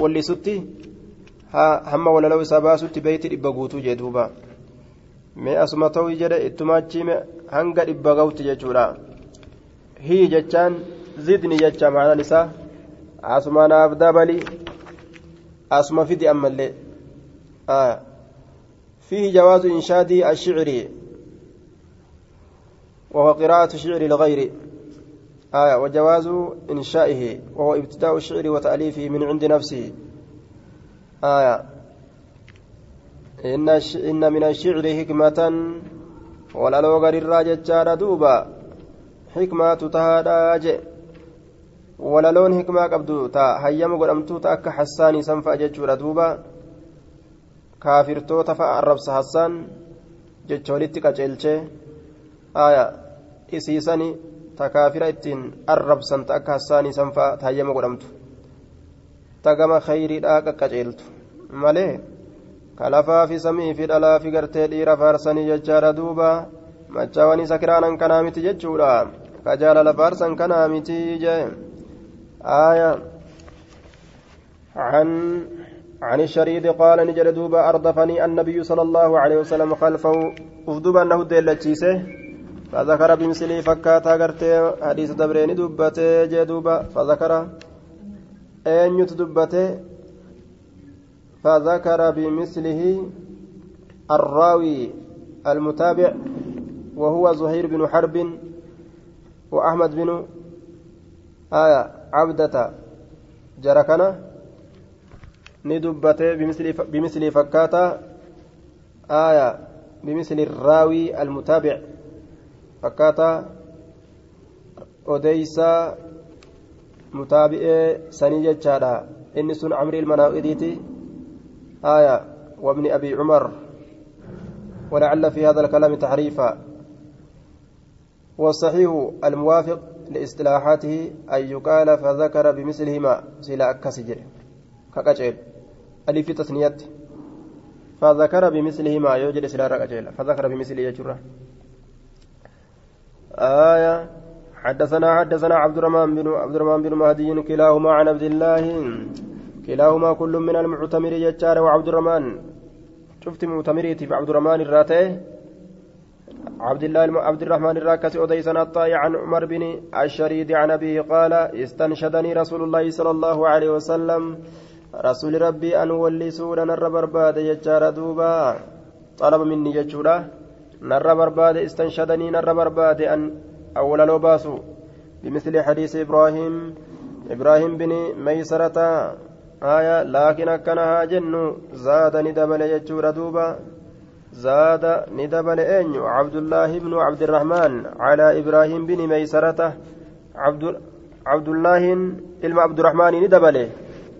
واللي ستي walaloo isaa baasutti beeyti dhibba guutuu jee duuba mee asuma ta'uu jedhe ittumaachi hanga dhibba ga'utti jechuudha hii jechaan zidni jecha maanaan isaa asuma naaf dabali asuma fidi ammallee فيه جواز إنشاد الشعر وهو قراءة شعر الغير آية وجواز إنشائه وهو ابتداء الشعر وتأليفه من عند نفسه آية إن إن من الشعر حكمة ولا لو غير الراجة دوبا حكمة تهادا ولا لون حكمة قبدو تا هيام قدمتو تا أكا حساني سنفا جتشورا دوبا kaafirtoota fa'a arrabsa hassaan jecha walitti qaceelchee aya isiisani ta kaafira ittiin arrabsan ta akka hassaanii san fa'a taayyama godhamtu ta gama khayriidhaa qaqqaceeltu malee kalafaa fi samii fi dhalaa fi gartee dhiira faarsanii jechaadha duuba machaawwan isa kiraanan kanaa miti jechuudha ka jaalala faarsan kanaa miti jee aya عن عن الشريد قال نجد دوبا أردفني النبي صلى الله عليه وسلم خلفه أفدب أنه ديلتشيسه فذكر بمثله فكاتا غرتي حديث دبرين دبته جدوبا فذكر أن يتدبته فذكر بمثله الراوي المتابع وهو زهير بن حرب وأحمد بن آية عبدة جركنا ندبته بمثل بمثل فكاتا آية بمثل الراوي المتابع فكاتا أديسا متابع سنيجة جادا إني سن عمري المناقديتي آية وابن أبي عمر ولعل في هذا الكلام تحريفا والصحيح الموافق لاصطلاحاته أن يقال فذكر بمثلهما سلا أكسجر كقجل ألف تثنية فذكر بمثلهما يوجد سلا رقجل فذكر بمثله يجره آية حدثنا حدثنا عبد الرحمن بن عبد الرحمن بن مهدي كلاهما عن عبد الله. كلاهما كل من المعتمر يجار وعبد الرحمن. شفت معتمريتي بعبد الرحمن الراتي. عبد الله عبد الرحمن الراكس أديسن الطائع عن عمر بن الشريد عن أبيه قال استنشدني رسول الله صلى الله عليه وسلم. رسول ربي أن ولي سورة نر برباد يجار دوبا. طلب مني يجورا نر برباد استنشدني نر برباد أن أول لو بمثل حديث إبراهيم. إبراهيم بن ميسرة. آية لكن أكنها جن. زادني دبل يجور دوبا. زاد ندبل أين عبد الله بن عبد الرحمن على إبراهيم بن ميسرة. عبد عبد الله إلما عبد الرحمن ندبل.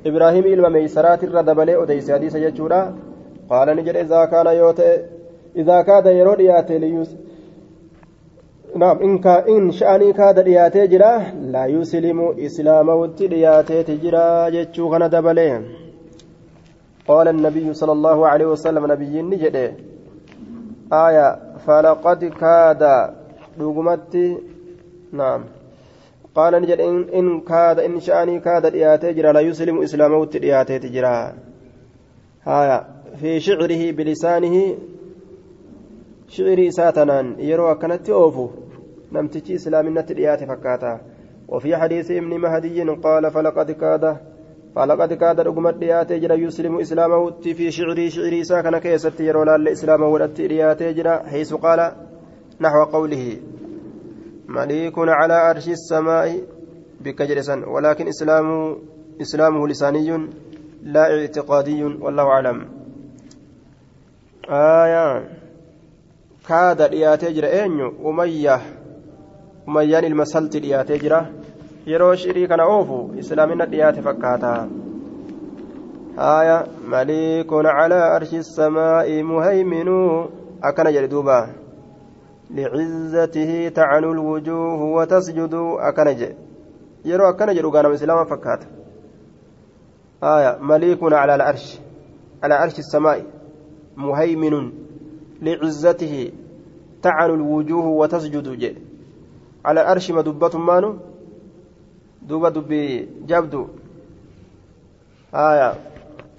إبراهيم إلما ميسرات الردبل أديس حديث جتشورا قال نجد إذا كان يوت إذا كاد يرود ياتي نعم إن كا إن شأني كاد ياتي جرا لا يسلم إسلام ودي ياتي تجرا جتشو كان دبله قال النبي صلى الله عليه وسلم نبي نجد آية فلقد كاد دوغمتي نعم قال نجد إن, إن كاد إن شأني كاد دياتي جرا لا يسلم إسلامه دياتي تجرا بلسانه شعري ساتنان يروى كانت أوفو نمتجي إسلامنا دياتي فكاتا وفي حديث ابن مهدي قال فلقد كاد فلقد كاد رقمت دياتي جرا يسلم إسلامه في شعري شعري ساكن كيست يرو لال إسلامه ودت دياتي جرا حيث قال نحو قوله مليك على عرش السماء بكجرسا ولكن إسلامه إسلامه لساني لا اعتقادي والله أعلم آية كاد دياتي جرا أنيو أمية أميان المسلط دياتي جرا yeroo shirii kana oofu islaamina dhiyaate fakkaata. Haya maliikun calaa arshi samaa'i muhayminuu akkana jedhe duuba. لعزته تعنو الوجوه وتسجد أكنج يرو أكنج رقانا إسلاما فكات آية مليك على العرش على عرش السماء مهيمن لعزته تعنو الوجوه وتسجد على العرش مدبة مانو jabdu haya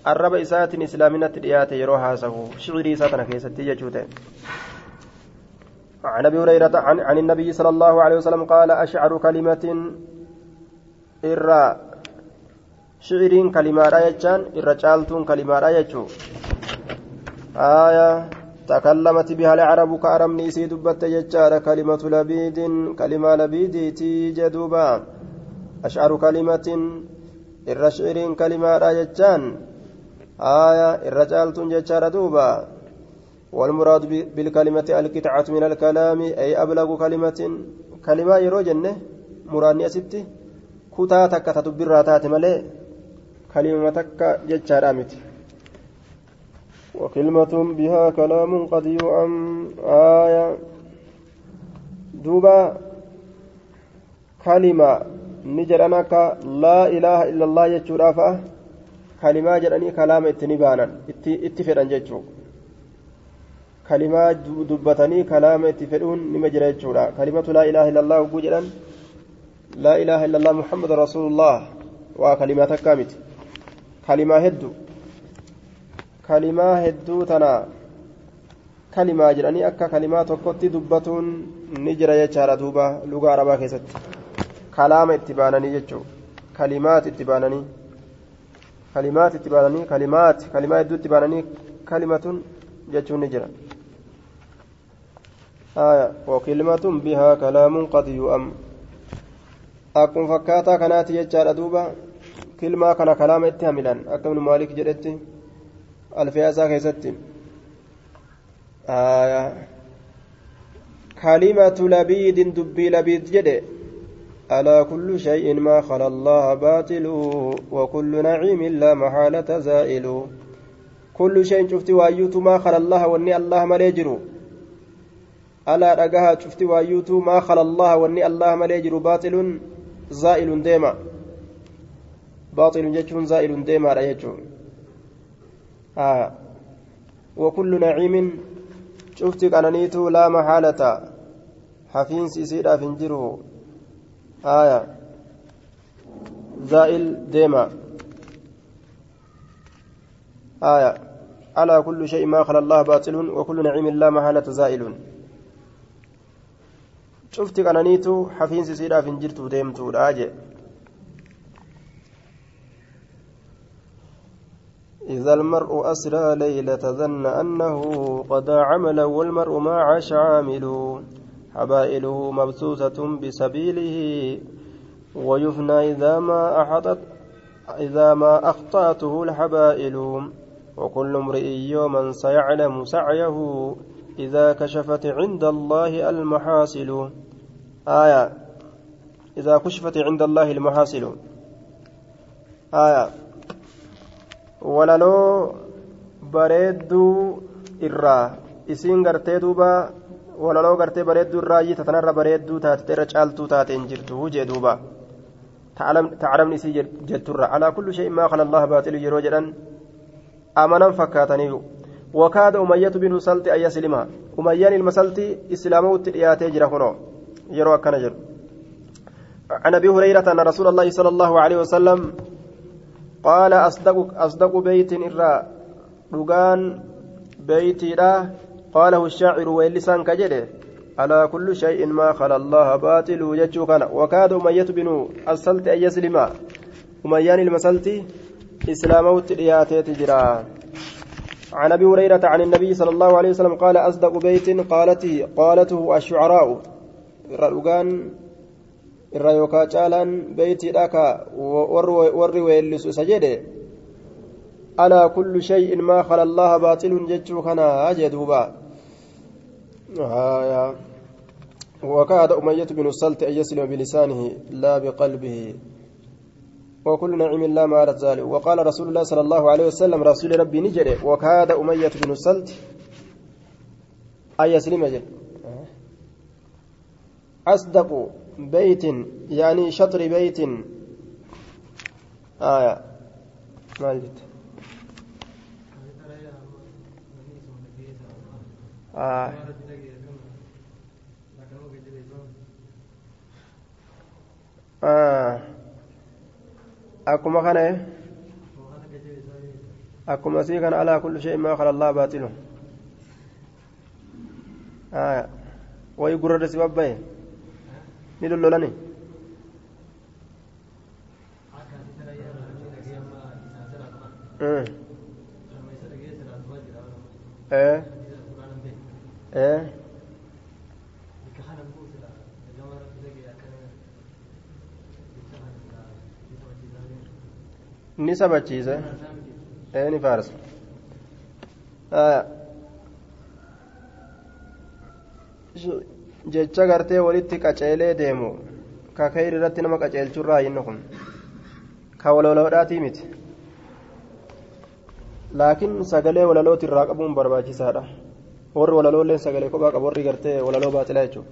arraba isaatiin islaaminatti dhiyaate yeroo haasahu shicirii isaa tana keessatti jechuu ta'e عن ابي هريره عن, عن النبي صلى الله عليه وسلم قال اشعر كلمه irra shiciriin kalimaadha jechaan irra caaltuun kalimaadha jechuu aya تكلمت بها العرب كأرمني سيد بت ججار كلمة لبيد كلمة لبيدتي جدوبا. أشعر كلمة الرشعر كلمة راجتان آية الرجال ججار دوبا. والمراد بالكلمة القطعة من الكلام أي أبلغ كلمة. كلمة مراني أسبتي كتا تكا تدبر راتات ملي. كلمة تكا ججار أمتي. وكلمة بها كلام قد يؤم آية دوبا كلمة akka laa ilaaha illallah jechuudhaaf kalimaa jedhanii kalaama itti ni baanan itti fedhan jechuu kalimaa dubbatanii kalaama itti fedhuun nima jira jechuudha kalimatu laa ilaaha illallah hogguu jedhan laa ilaaha illallah muhammad rasuulullah waa kalimaa takkaa miti kalimaa hedduu kalimaa hedduu tana kalimaa jedhanii akka kalimaa tokkotti dubbatuun ni jira jechaadha duuba lugaa arabaa keessatti kalaama itti baananii jechuun kalimaat itti baananii kalimaat itti baananii kalimaat kalimaa hedduu itti baananii kalimatun jechuun ni jira wakilmatun bihaa kalaamuun qad yu'am akkuma fakkaataa kanaati jechaadha duuba kilmaa kana kalaama itti hamilan akka ibnu jedhetti alfiyaasaa keessatti kalimatu labiidin dubbii labiid jedhe. ألا كل شيء ما خلا الله باطل وكل نعيم لا محالة زائل كل شيء شفت وايوت ما خلا الله وني الله مليجر ألا رقها شفت وايوت ما خلا الله وني الله مليجر باطل زائل ديما باطل جتشون زائل ديما لا آه وكل نعيم. شفت قنانيت لا محالة. حفين سيسيرا فنجره آية. زائل ديما. آية. على كل شيء ما خلا الله باطل وكل نعيم لا محالة زائل. cufti qananiitu hafiinsi siidhaaf hin jirtu deemtuudha إذا المرء أسرى ليلة ظن أنه قضى عملا والمرء ما عاش عامل حبائله مبثوثة بسبيله ويفنى إذا ما أحطت إذا ما أخطأته الحبائل وكل امرئ يوما سيعلم سعيه إذا كشفت عند الله المحاصل آية. إذا كشفت عند الله المحاصل آية. Walaloo bareedduu irraa isiin gartee duuba walaloo gartee bareedduu irraa iyyita tanarra bareedduu taate irra caaltuu taate hin jirtu jee duuba. تعلمني سي جترة على كل شيء ما خلى الله باطل يرو جدًا أمنا فكاتني وكاد أمية بن سلط أن يسلمها أميان المسلط إسلامه تلياتي جرى يرو كان جر عن أبي هريرة أن رسول الله صلى الله عليه وسلم قال أصدق أصدق بيت إرى رجان بيتي قاله الشاعر ويلسان كجده على كل شيء ما خلا الله باطل يجو كان. وكاد أمية بن السلت أن يسلم. أميان المسلت إسلامه ترياتي تجرى عن أبي هريرة عن النبي صلى الله عليه وسلم قال أصدق بيت قالته قالته الشعراء. رجان irra yookaa caalaan beeytiidha ka warri weellisu isa jedhe alaa kullu shay'in maa khala allaha baaxilun jechuu kana jee duuba. وكاد أمية بن السلت أن يسلم بلسانه لا بقلبه وكل نعم لا مالت ذلك وقال رسول الله صلى الله عليه وسلم رسول ربي نجري وكاد أمية بن السلت أن يسلم جل أصدق بيت يعني شطر بيت آية ما جت آه. آه. akkuma sii kana alaa kulli shay'in maa khala allah baatilu wayi gurra si babbaye ni lollolani ni sabachiise ni faarsa jecha gartee walitti qaceelee deemu ka kayri irratti nama qaceelchurraa inni kun ka walaloodhaatii miti laakiin sagalee walalooti irraa qabuun barbaachisaadha warri walalooleen sagalee kophaa qabu warri gartee walaloo baaxilaa jechuudha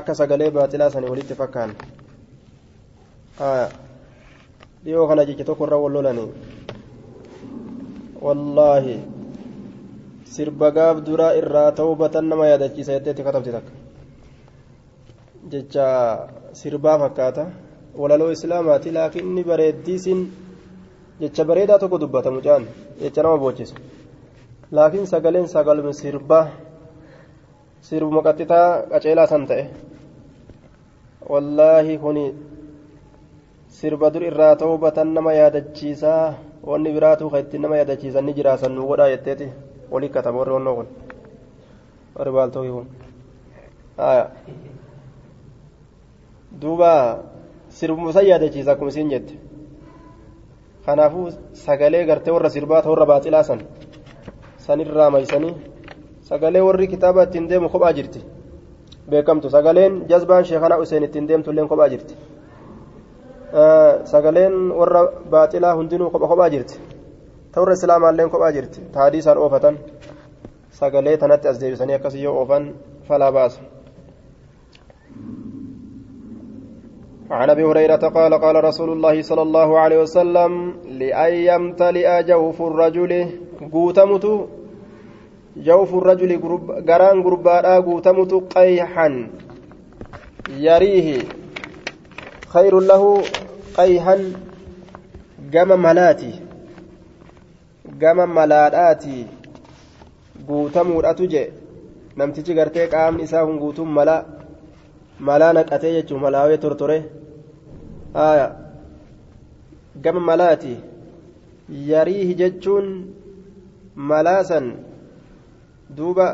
akka sagalee baaxilaa sanii walitti fakkaan dhiyoo kana jecha tokko irra wal lolanii wallaahi sirba gaaf duraa irraa ta'ubatan nama yaadachiisa jetteetti katabti takka jecha sirbaa fakkaata walaloo islaamaati laakiin inni bareeddiisin jecha bareedaa tokko dubbata mucaan jecha nama boochisu laakiin sagaleen sagaluma sirbaa sirbuma qaxxitaa qaceelaa san ta'e wallaahi kuni sirba dur irraa ta'ubatan nama yaadachiisaa wanni biraatu ka ittiin nama yaadachiisan ni jiraasan nu godhaa jetteeti walii kataba warri onnoo kun warri baaltooki kun duuba sirbuma san yaadachiisa akkuma isiin jette kanaafuu sagalee gartee warra sirbaa ta warra baaxilaa san sanirraa maysanii sagalee warri kitaaba ittiin deemu kophaa jirti beekamtu sagaleen jazbaan sheekana useen ittiin deemtulleen kophaa jirti sagaleen warra baaxilaa hundinuu kopha kophaa jirti ta warra islaamaalleen kophaa jirti. Ta hadiisaan oofatan sagalee tanatti as deebisanii akkasii yoo oofan falaa baasa عن ابي هريره قال قال رسول الله صلى الله عليه وسلم لأن يمتلئ جوف الرجل قوتمت جوف الرجل غران غربادا قوتمت قيحا يريه خير له قيحا قام ملاتي قام ملاداتي guutamuudhatu jee namtichi gartee qaamni isaa kun guutuun mala malaa naqatee jechuun malaawee tortore aya gama malaati yariihi jechuun malaasan duuba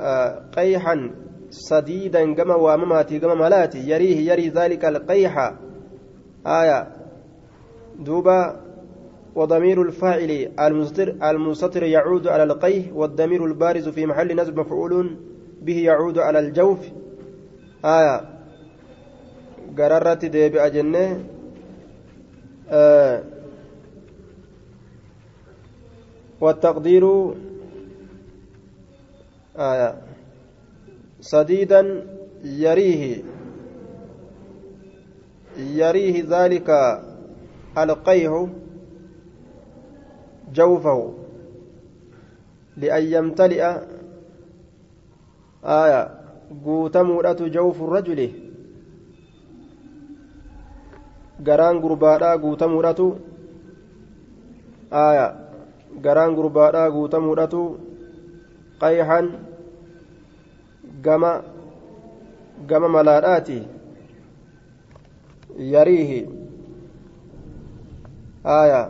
qayxan sadiidan gama waamamaati gama malaati yariihi yarii dhaalika alqayxa aya duuba وضمير الفاعل المستتر, المستتر يعود على القيه والضمير البارز في محل نصب مفعول به يعود على الجوف. آية. قررت ديبئة جنة آه. والتقدير آية. سديدا يريه. يريه ذلك القيح جوفه لأن يمتلئ آية guutamuudhatu jawfu rajuli garaan gurbaadhaa guutamuudhatu aya garaan gurbaadhaa guutamuudhatu qayxan gama gama malaadhaati yariihi aya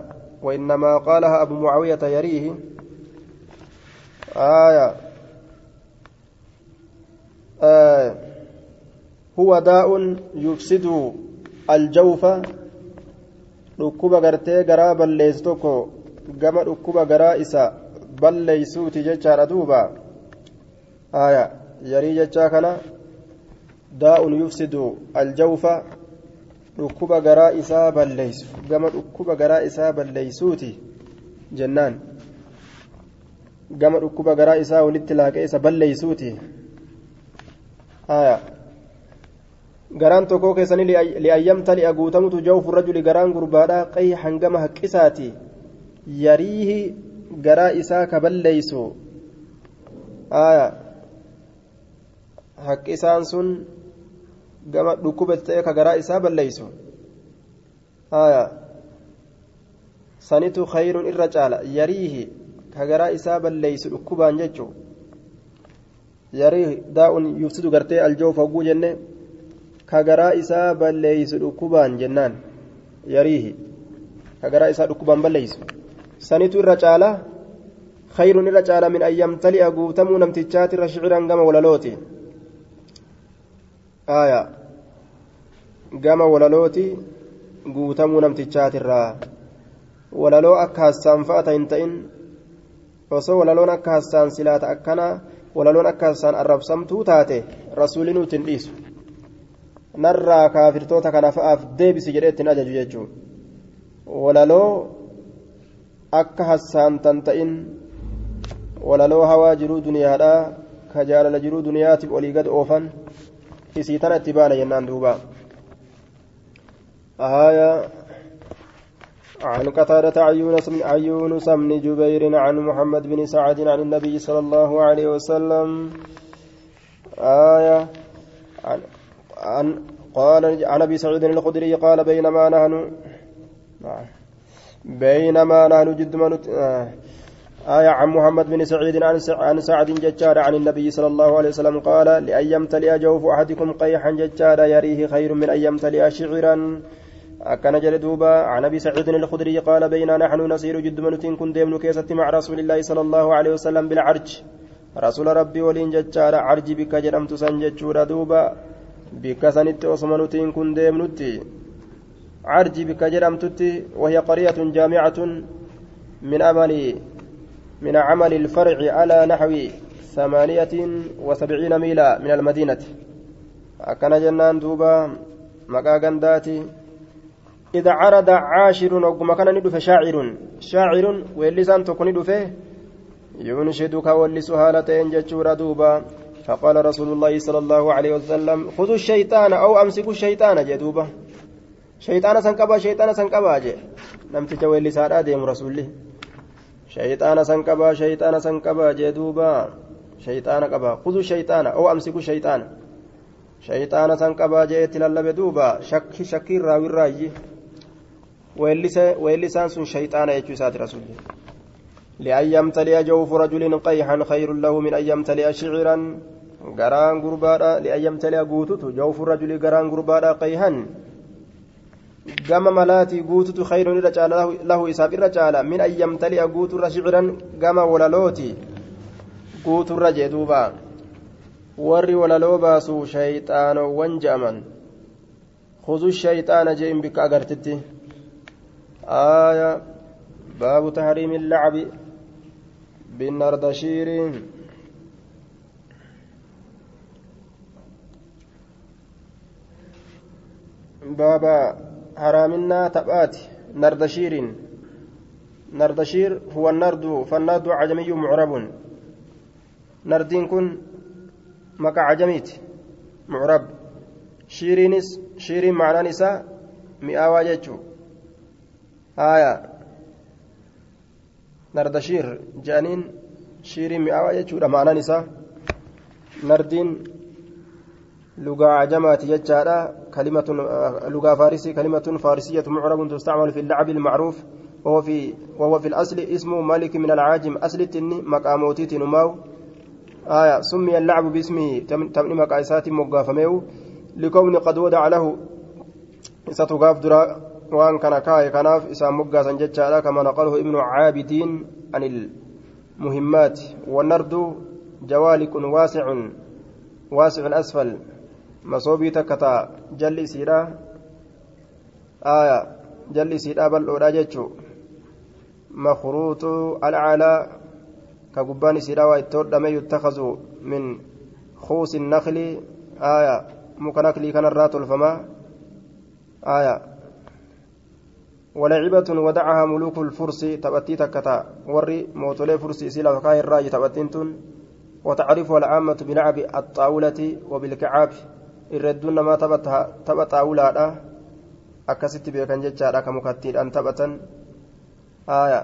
وإنما قالها أبو معاوية يريه آية آه هو داء يفسد الجوف garaa balleessu tokko gama dhukkuba garaa isa balleeysuuti jechaadha duuba aya yarii jechaa kana daa'un yufsidu aljawfa dhukkuba garaa isaa balleeysu gama dhukkuba garaa isaa balleeysuuti jennaan. Gama dhukkuba garaa isaa walitti laaqee isa balleeysuuti haya garaan tokkoo keessanii li'ayyamta li'a guutamutu jawfu rajuli garaan gurbaadhaa qayyi hangama haqqisaati yariihi garaa isaa ka balleeysu haya haqqisaan sun gama dhukkubatti ta'e ka garaa isaa balleeysu sanitu khayrun irra caala yariihi ka garaa isaa balleeysu dhukkubaan jechuu yariihi daa'un yufsidu gartee aljawfa hogguu jenne ka garaa isaa balleeysu dhukkubaan jennaan yariihi ka garaa isaa dhukkubaan balleeysu sanitu irra caala khayrun irra caala min an yamtali'a guutamuu namtichaatirra shiciran gama walalooti aya. Gama walalooti guutamuu namtichaatirraa walaloo akka hassaan fa'ata hin ta'in osoo walaloon akka hassaan silaata akkana walaloon akka hassaan arrabsamtuu taate rasuulli nuti hin dhiisu. Narraa kaafirtoota kana fa'aaf deebisi jedhee ittiin ajaju jechuun. Walaloo akka hassaan tan ta'in walaloo hawaa jiruu duniyaadhaa ka jaalala jiruu duniyaatiif olii gad oofan isii tana itti baana jennaan duuba. آية عن قتادة عن يونس بن جبير عن محمد بن سعد عن النبي صلى الله عليه وسلم آية عن, عن قال عن ابي سعيد الخدري قال بينما نحن بينما نحن جد من آية عن محمد بن سعيد عن سعد ججار عن النبي صلى الله عليه وسلم قال لأن يمتلئ جوف أحدكم قيحا ججار يريه خير من أن يمتلئ شعرا. akkana jedha duuba عن أبي سعيد الخدري قال بينا نحن نسير جد منتين كن ديمن keessatti مع رسول الله صلى الله عليه وسلم بالعرج. رسول ربي ولين ججار عرج بك جرمت سنججور دوبا. بك سنت وصمنتين كن ديمنتي عرج بك جرمتتي وهي قرية جامعة من أمل من عمل الفرع على نحو ثمانية وسبعين ميلا من المدينة. أكن جنان دوبا مقا غنداتي. إذا عرض عاشر وقم كان ندف شاعر. شاعر ولسان تكون ندفه ينشدك ولس هالتين جتشورا دوبا. فقال رسول الله صلى الله عليه وسلم خذوا الشيطان أو أمسكوا الشيطان. جدوبا شيطان سنقبا شيطان سنقبا جي. نمتج ولسان آدم رسول الله shayxaana san qabaa shayxaana san qabaa jee duuba shayxaana qabaa kudu shayxaana oo amsiku shayxaana shayxaana san qabaa jee itti lallabe duuba shakki shakkii raawirraayyi weellisaan sun shayxaana jechuu isaati rasuulli لأن يمتلئ جوف رجل قيحا خير له من أن يمتلئ شعرا garaan gurbaadha li'ayyamtali'a guututu jawfu rajulii garaan gurbaadha qayhan gama malaatii guututu khayruun irra caala lahu isaaf irra caala min ayyamtali'a guuturra shiciran gama walalooti guuturra jee duuba warri walaloo baasu shayxaanowwan je'aman خذوا الشيطان جئن بك أغرتتي آية باب تحريم اللعب بالنردشير بابا حرامنا تبات نردشير نردشير هو النرد فالنرد عجمي معرب نردين كن مكا عجميت معرب شيرينس شيرين معنى نساء مئة جتشو آية نردشير جانين شيرين مئة جتشو معنى نساء نردين لغة عجمات جتشارا كلمة لغة فارسي كلمة فارسية معرب تستعمل في اللعب المعروف. وهو في وهو في الأصل اسمه مالك من العاجم. أصل التني مقاموتي نماو. آية سمي اللعب باسمه. تمني مقايسات مقافميو. لكون قد ودع له ستقاف درا. وان كان كاي كناف إسام مقاسا جتشارا كما نقله ابن عابدين عن المهمات. والنرد جوالك واسع واسع أسفل masoobii takka taa jalli isiidha aya jalli isiidha bal'oodha jechuu makruuxu alcaalaa ka gubbaan isiidha waa itti hodhame yuttakazu min kuusi nakli aya muka naklii kanarraa tolfamaa aya ولعبة ودعها ملوك الفرس تبتي تكتا وري موتولي فرسي سيلا فكاي الراجي تبتنتون وتعرفها العامة بلعب الطاولة وبالكعاب irredduun namaa tapha xaawulaadha akkasitti beekan jechaadha ka mukattiidhaan taphatan aya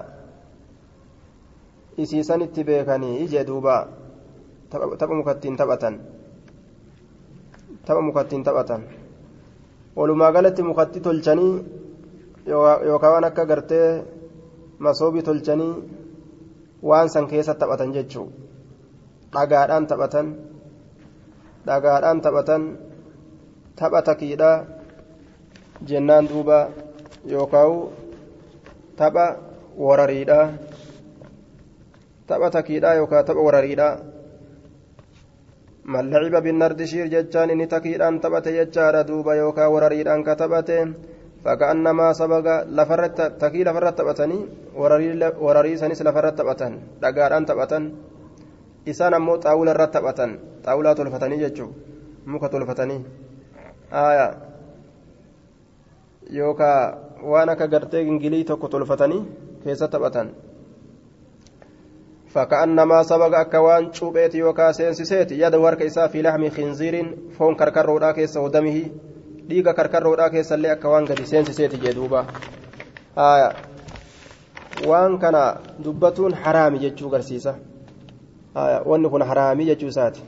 isiisan itti beekanii ijee duuba tapha mukattiin taphatan tapha mukattiin taphatan walumaa galatti mukatti tolchanii yookaan waan akka gartee masoobii tolchanii waan san keessa taphatan jechuu dhagaadhaan taphatan dhagaadhaan taphatan tapha takiidha jennaan duuba yookaan tapha warariidha tapha takiidha yookaan tapha warariidha mallaciba binnardishiir jechaan inni takiidhaan taphate jechaadha duuba yookaan warariidhaan ka taphate fakkaannamaa sabaga lafarratti takii lafarratti taphatanii wararii sanis lafarratti taphatan dhagaadhaan taphatan isaan ammoo xaawula irratti taphatan xaawulaa tolfatanii jechuun muka tolfatanii. Aya yookaa waan akka gartee gingilii tokko tolfatanii keessa taphatan fakkaannamaa sabaga akka waan cuupheeti yookaa seensiseeti yada warka isaa fi laxmi khinziiriin foon karkarroodhaa keessa hodamihi dhiiga karkarroodhaa keessallee akka waan gadi seensiseeti jee duuba aya waan kana dubbatuun haraami jechuu garsiisa wanni kun haraamii jechuu isaati